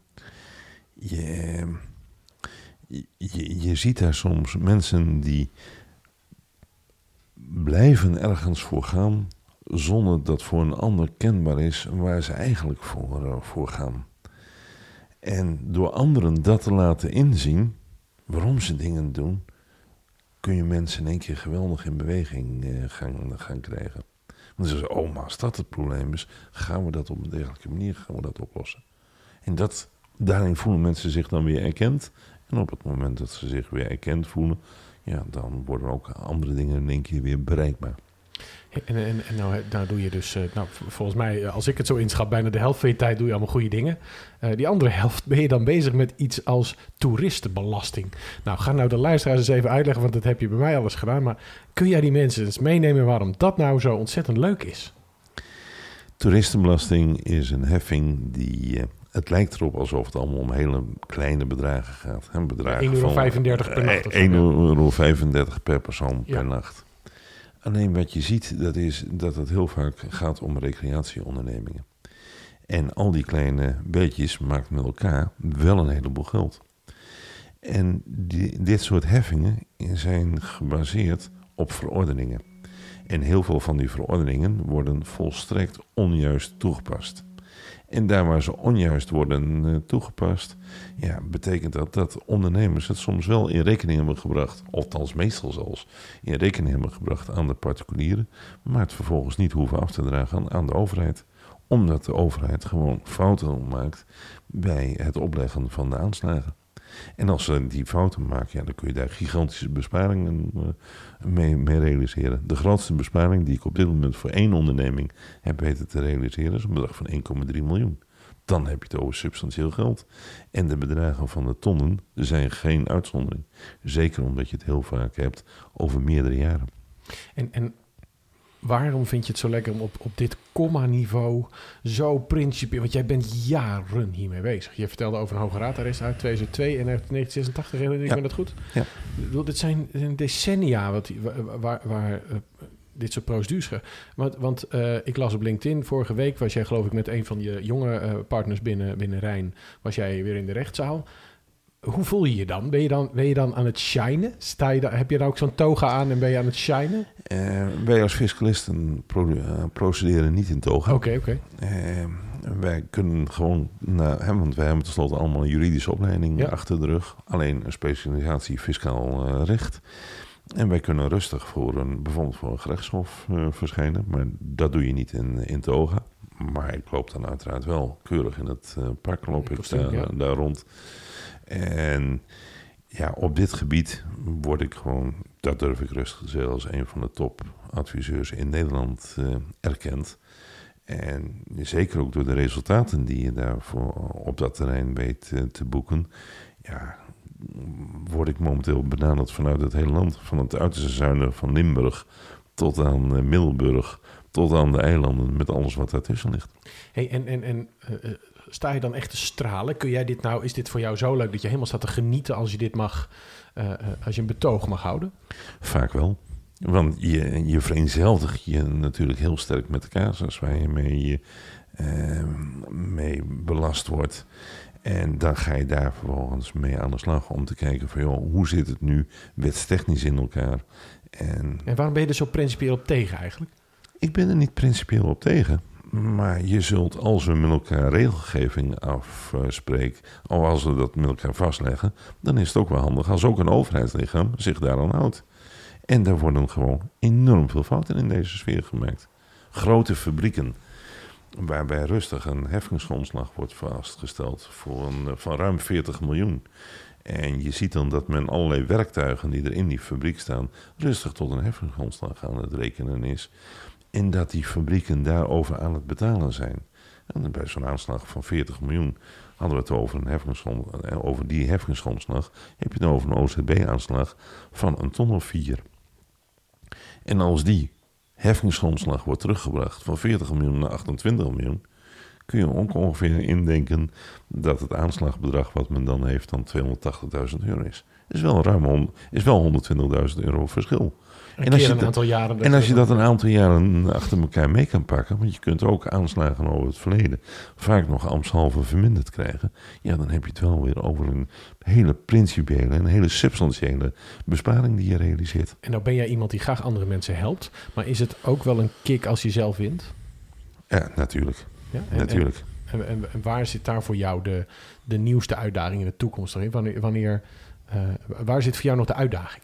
Je, je, je ziet daar soms mensen die blijven ergens voor gaan zonder dat voor een ander kenbaar is waar ze eigenlijk voor, eh, voor gaan. En door anderen dat te laten inzien, waarom ze dingen doen, kun je mensen in één keer geweldig in beweging eh, gaan, gaan krijgen. Want ze zeggen, oh, maar als dat het probleem is, gaan we dat op een dergelijke manier gaan we dat oplossen. En dat, daarin voelen mensen zich dan weer erkend. En op het moment dat ze zich weer erkend voelen, ja, dan worden ook andere dingen in één keer weer bereikbaar. En, en, en nou, nou doe je dus, eh, nou, volgens mij, eh, als ik het zo inschat, bijna de helft van je tijd doe je allemaal goede dingen. Eh, die andere helft ben je dan bezig met iets als toeristenbelasting. Nou, ga nou de luisteraars eens even uitleggen, want dat heb je bij mij alles gedaan. Maar kun jij die mensen eens meenemen waarom dat nou zo ontzettend leuk is? Toeristenbelasting is een heffing die. het lijkt erop alsof het allemaal om hele kleine bedragen gaat. Hè, bedragen 1,35 van, per nacht of zo, eh, 1,35 euro per persoon Ja. per nacht. Alleen wat je ziet, dat is dat het heel vaak gaat om recreatieondernemingen. En al die kleine beetjes maakt met elkaar wel een heleboel geld. En dit soort heffingen zijn gebaseerd op verordeningen. En heel veel van die verordeningen worden volstrekt onjuist toegepast. En daar waar ze onjuist worden uh, toegepast, ja, betekent dat dat ondernemers het soms wel in rekening hebben gebracht, althans meestal zelfs in rekening hebben gebracht aan de particulieren, maar het vervolgens niet hoeven af te dragen aan de overheid, omdat de overheid gewoon fouten maakt bij het opleggen van de aanslagen. En als ze die fouten maken, ja, dan kun je daar gigantische besparingen uh, mee, mee, realiseren. De grootste besparing die ik op dit moment voor één onderneming heb weten te realiseren, is een bedrag van 1,3 miljoen. Dan heb je het over substantieel geld. En de bedragen van de tonnen zijn geen uitzondering. Zeker omdat je het heel vaak hebt over meerdere jaren. En, en waarom vind je het zo lekker om op, op dit komma-niveau zo principieel... Want jij bent jaren hiermee bezig. Je vertelde over een hoge raadarrest uit 2002 en uit 1986, herinner ik me dat goed? Ja. Dit zijn decennia wat, waar, waar uh, dit soort procedures... Want, want uh, ik las op LinkedIn, vorige week was jij geloof ik met een van je jonge uh, partners binnen, binnen Rijn... was jij weer in de rechtszaal hoe voel je je dan? Ben je dan, ben je dan aan het shinen? Sta je dan, heb je dan ook zo'n toga aan en ben je aan het shinen? Uh, wij als fiscalisten uh, procederen niet in toga. Oké, oké. Okay. Uh, wij kunnen gewoon, want wij hebben tenslotte allemaal een juridische opleiding Ja. achter de rug. Alleen een specialisatie fiscaal eh, recht. En wij kunnen rustig voor een, bijvoorbeeld voor een gerechtshof verschijnen. Maar dat doe je niet in, in toga. Maar ik loop dan uiteraard wel keurig in het pak, loop ik daar, ja. daar rond. En ja, op dit gebied word ik gewoon, dat durf ik rustig zeggen, als een van de topadviseurs in Nederland uh, erkend. En zeker ook door de resultaten die je daarvoor op dat terrein weet uh, te boeken, ja, word ik momenteel benaderd vanuit het hele land. Van het uiterste zuiden van Limburg tot aan uh, Middelburg, tot aan de eilanden, met alles wat daartussen ligt. Hey, en en, en sta je dan echt te stralen? Kun jij dit nou, is dit voor jou zo leuk dat je helemaal staat te genieten als je dit mag, uh, als je een betoog mag houden? Vaak wel. Want je, je vereenzelvigt je natuurlijk heel sterk met de casus waar je mee, uh, mee belast wordt. En dan ga je daar vervolgens mee aan de slag om te kijken van joh, hoe zit het nu wetstechnisch in elkaar? En, en waarom ben je er zo principieel op tegen eigenlijk? Ik ben er niet principieel op tegen. Maar je zult, als we met elkaar regelgeving afspreken, of als we dat met elkaar vastleggen, dan is het ook wel handig als ook een overheidslichaam zich daaraan houdt. En daar worden gewoon enorm veel fouten in deze sfeer gemaakt. Grote fabrieken, waarbij rustig een heffingsgrondslag wordt vastgesteld voor een, van ruim 40 miljoen. En je ziet dan dat men allerlei werktuigen die er in die fabriek staan, rustig tot een heffingsgrondslag aan het rekenen is. En dat die fabrieken daarover aan het betalen zijn. En bij zo'n aanslag van 40 miljoen hadden we het over, een over die heffingsgrondslag. Heb je het over een OZB-aanslag van een ton of vier. En als die heffingsgrondslag wordt teruggebracht van 40 miljoen naar 28 miljoen, kun je ook ongeveer indenken dat het aanslagbedrag wat men dan heeft dan 280.000 euro is. Is wel ruim is wel 120.000 euro verschil. En als, je een aantal jaren en als je dat een aantal jaren achter elkaar mee kan pakken, want je kunt ook aanslagen over het verleden vaak nog ambtshalve verminderd krijgen, ja, dan heb je het wel weer over een hele principiële en hele substantiële besparing die je realiseert. En nou ben jij iemand die graag andere mensen helpt, maar is het ook wel een kick als je zelf wint? Ja, natuurlijk. Ja, en, natuurlijk. En, en, en, waar zit daar voor jou de, de nieuwste uitdaging in de toekomst? Wanneer, wanneer uh, waar zit voor jou nog de uitdaging?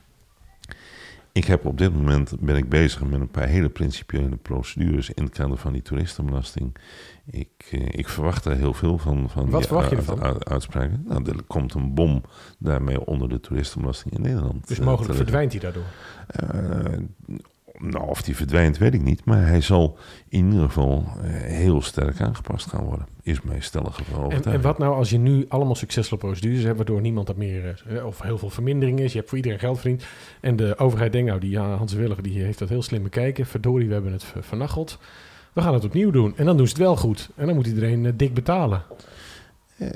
Ik heb op dit moment ben ik bezig met een paar hele principiële procedures in het kader van die toeristenbelasting. Ik, uh, ik verwacht daar heel veel van. van Wat die verwacht je ervan? Uitspraken. Nou, er komt een bom daarmee onder de toeristenbelasting in Nederland. Dus mogelijk uh, verdwijnt hij daardoor? Nou, of die verdwijnt, weet ik niet. Maar hij zal in ieder geval uh, heel sterk aangepast gaan worden. Is mijn stellige overtuiging. En, en, wat nou als je nu allemaal succesvolle procedures hebt... waardoor niemand dat meer... Uh, of heel veel vermindering is. Je hebt voor iedereen geld verdiend. En de overheid denkt, nou, die Hans Williger... die heeft dat heel slim bekeken. Verdorie, we hebben het vernacheld. We gaan het opnieuw doen. En dan doen ze het wel goed. En dan moet iedereen dik betalen. Uh,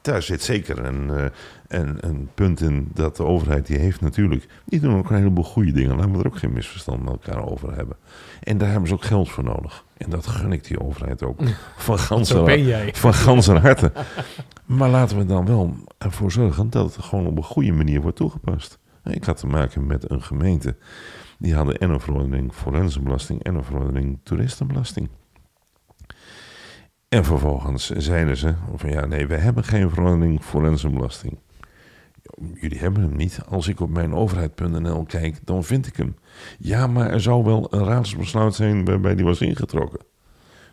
daar zit zeker een, uh, een, een, punt in dat de overheid die heeft natuurlijk... die doen ook een heleboel goede dingen. Laten we er ook geen misverstand met elkaar over hebben. En daar hebben ze ook geld voor nodig. En dat gun ik die overheid ook. Van ganse, van ganse harte. maar laten we dan wel ervoor zorgen dat het gewoon op een goede manier wordt toegepast. Ik had te maken met een gemeente Die hadden en een verordening forensenbelasting en een verordening toeristenbelasting. En vervolgens zeiden ze van ja, nee, wij hebben geen verordening forensenbelasting. Jullie hebben hem niet. Als ik op mijn overheid.nl kijk, dan vind ik hem. Ja, maar er zou wel een raadsbesluit zijn waarbij die was ingetrokken.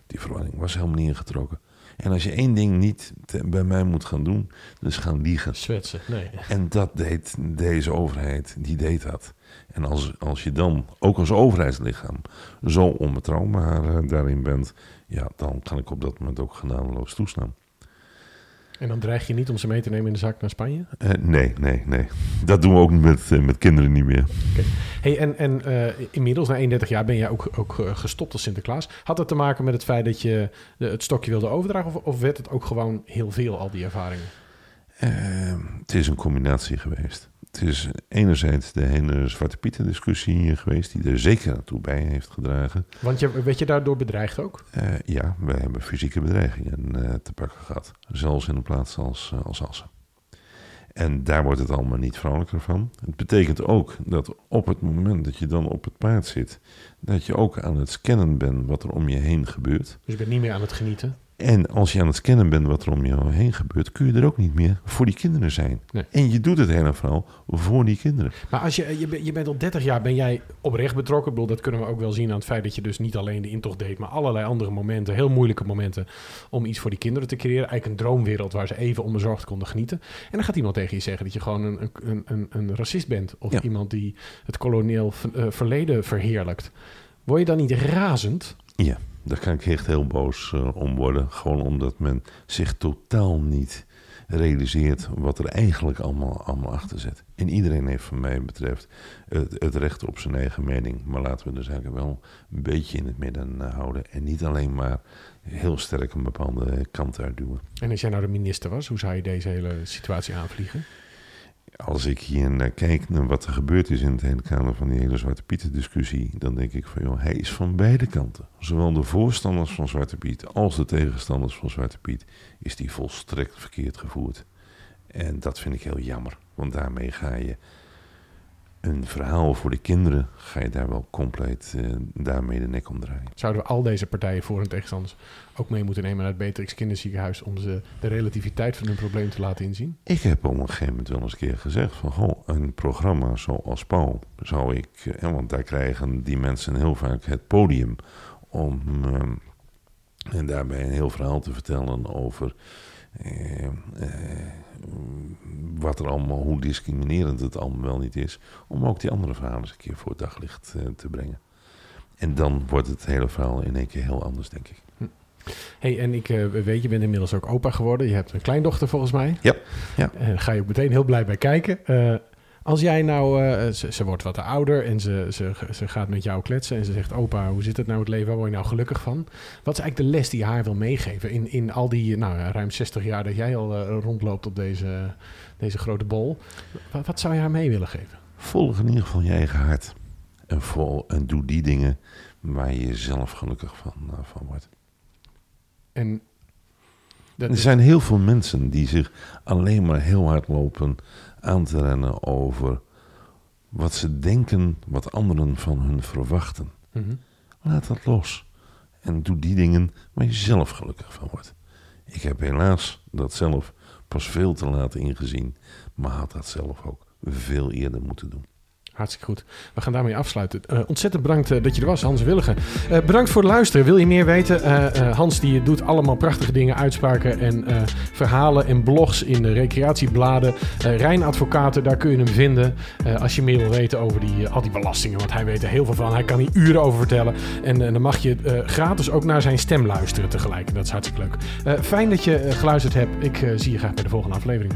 Die verordening was helemaal niet ingetrokken. En als je één ding niet bij mij moet gaan doen, dus gaan liegen. Zwetsen, nee. En dat deed deze overheid, die deed dat. En als, als je dan, ook als overheidslichaam, zo onbetrouwbaar uh, daarin bent, ja, dan kan ik op dat moment ook genadeloos toestaan. En dan dreig je niet om ze mee te nemen in de zak naar Spanje? Uh, nee, nee, nee. Dat doen we ook met, uh, met kinderen niet meer. Okay. Hey, en en uh, inmiddels, na 31 jaar, ben jij ook, ook gestopt als Sinterklaas. Had dat te maken met het feit dat je de, het stokje wilde overdragen? Of, of werd het ook gewoon heel veel, al die ervaringen? het is een combinatie geweest. Het is enerzijds de hele Zwarte Pieten discussie geweest, die er zeker naartoe bij heeft gedragen. Want je, werd je daardoor bedreigd ook? Uh, ja, wij hebben fysieke bedreigingen uh, te pakken gehad. Zelfs in een plaats als, uh, als Assen. En daar wordt het allemaal niet vrolijker van. Het betekent ook dat op het moment dat je dan op het paard zit, dat je ook aan het scannen bent wat er om je heen gebeurt. Dus je bent niet meer aan het genieten? En als je aan het scannen bent wat er om je heen gebeurt, kun je er ook niet meer voor die kinderen zijn. Nee. En je doet het hele verhaal voor die kinderen. Maar als je, je, je bent al 30 jaar, ben jij oprecht betrokken. Ik bedoel, dat kunnen we ook wel zien aan het feit dat je dus niet alleen de intocht deed, maar allerlei andere momenten, heel moeilijke momenten, om iets voor die kinderen te creëren. Eigenlijk een droomwereld waar ze even onbezorgd konden genieten. En dan gaat iemand tegen je zeggen dat je gewoon een, een, een, een racist bent. Of ja. iemand die het kolonieel verleden verheerlijkt. Word je dan niet razend? Ja. Daar kan ik echt heel boos uh, om worden. Gewoon omdat men zich totaal niet realiseert wat er eigenlijk allemaal, allemaal achter zit. En iedereen heeft van mij betreft het, het, recht op zijn eigen mening. Maar laten we de zaken wel een beetje in het midden uh, houden. En niet alleen maar heel sterk een bepaalde kant uitduwen. En als jij nou de minister was, hoe zou je deze hele situatie aanvliegen? Als ik hier naar kijk naar wat er gebeurd is in het hele kader van die hele Zwarte Pieten discussie, dan denk ik van joh, hij is van beide kanten. Zowel de voorstanders van Zwarte Piet als de tegenstanders van Zwarte Piet is die volstrekt verkeerd gevoerd. En dat vind ik heel jammer, want daarmee ga je een verhaal voor de kinderen, ga je daar wel compleet uh, daarmee de nek omdraaien. Zouden we al deze partijen voor en tegenstanders ook mee moeten nemen naar het Beatrix Kinderziekenhuis om ze de relativiteit van hun probleem te laten inzien? Ik heb op een gegeven moment wel eens een keer gezegd van goh, een programma zoals Paul zou ik, eh, want daar krijgen die mensen heel vaak het podium om uh, en daarbij een heel verhaal te vertellen over eh, eh, wat er allemaal, hoe discriminerend het allemaal wel niet is, om ook die andere verhalen eens een keer voor het daglicht uh, te brengen. En dan wordt het hele verhaal in één keer heel anders, denk ik. Hm. hey, en ik uh, weet, je bent inmiddels ook opa geworden. Je hebt een kleindochter volgens mij. Ja. ja. Daar ga je ook meteen heel blij bij kijken. Als jij nou, uh, ze, ze, wordt wat ouder en ze, ze, ze gaat met jou kletsen en ze zegt: Opa, hoe zit het nou het leven? Waar word je nou gelukkig van? Wat is eigenlijk de les die je haar wil meegeven in, in al die nou, ruim 60 jaar dat jij al uh, rondloopt op deze, deze grote bol? Wat, wat, zou je haar mee willen geven? Volg in ieder geval je eigen hart en, vol, en doe die dingen waar je zelf gelukkig van, uh, van wordt. En er zijn heel veel mensen die zich alleen maar heel hard lopen aan te rennen over wat ze denken, wat anderen van hun verwachten. Mhm. Laat dat los. En doe die dingen waar je zelf gelukkig van wordt. Ik heb helaas dat zelf pas veel te laat ingezien, maar had dat zelf ook veel eerder moeten doen. Hartstikke goed. We gaan daarmee afsluiten. Uh, ontzettend bedankt uh, dat je er was, Hans Willigen. Uh, bedankt voor het luisteren. Wil je meer weten? Hans die doet allemaal prachtige dingen, uitspraken en verhalen en blogs in de recreatiebladen. Rijn Advocaten, daar kun je hem vinden. als je meer wil weten over die, al die belastingen, want hij weet er heel veel van. Hij kan hier uren over vertellen. En dan mag je gratis ook naar zijn stem luisteren tegelijk. Dat is hartstikke leuk. fijn dat je geluisterd hebt. Ik zie je graag bij de volgende aflevering.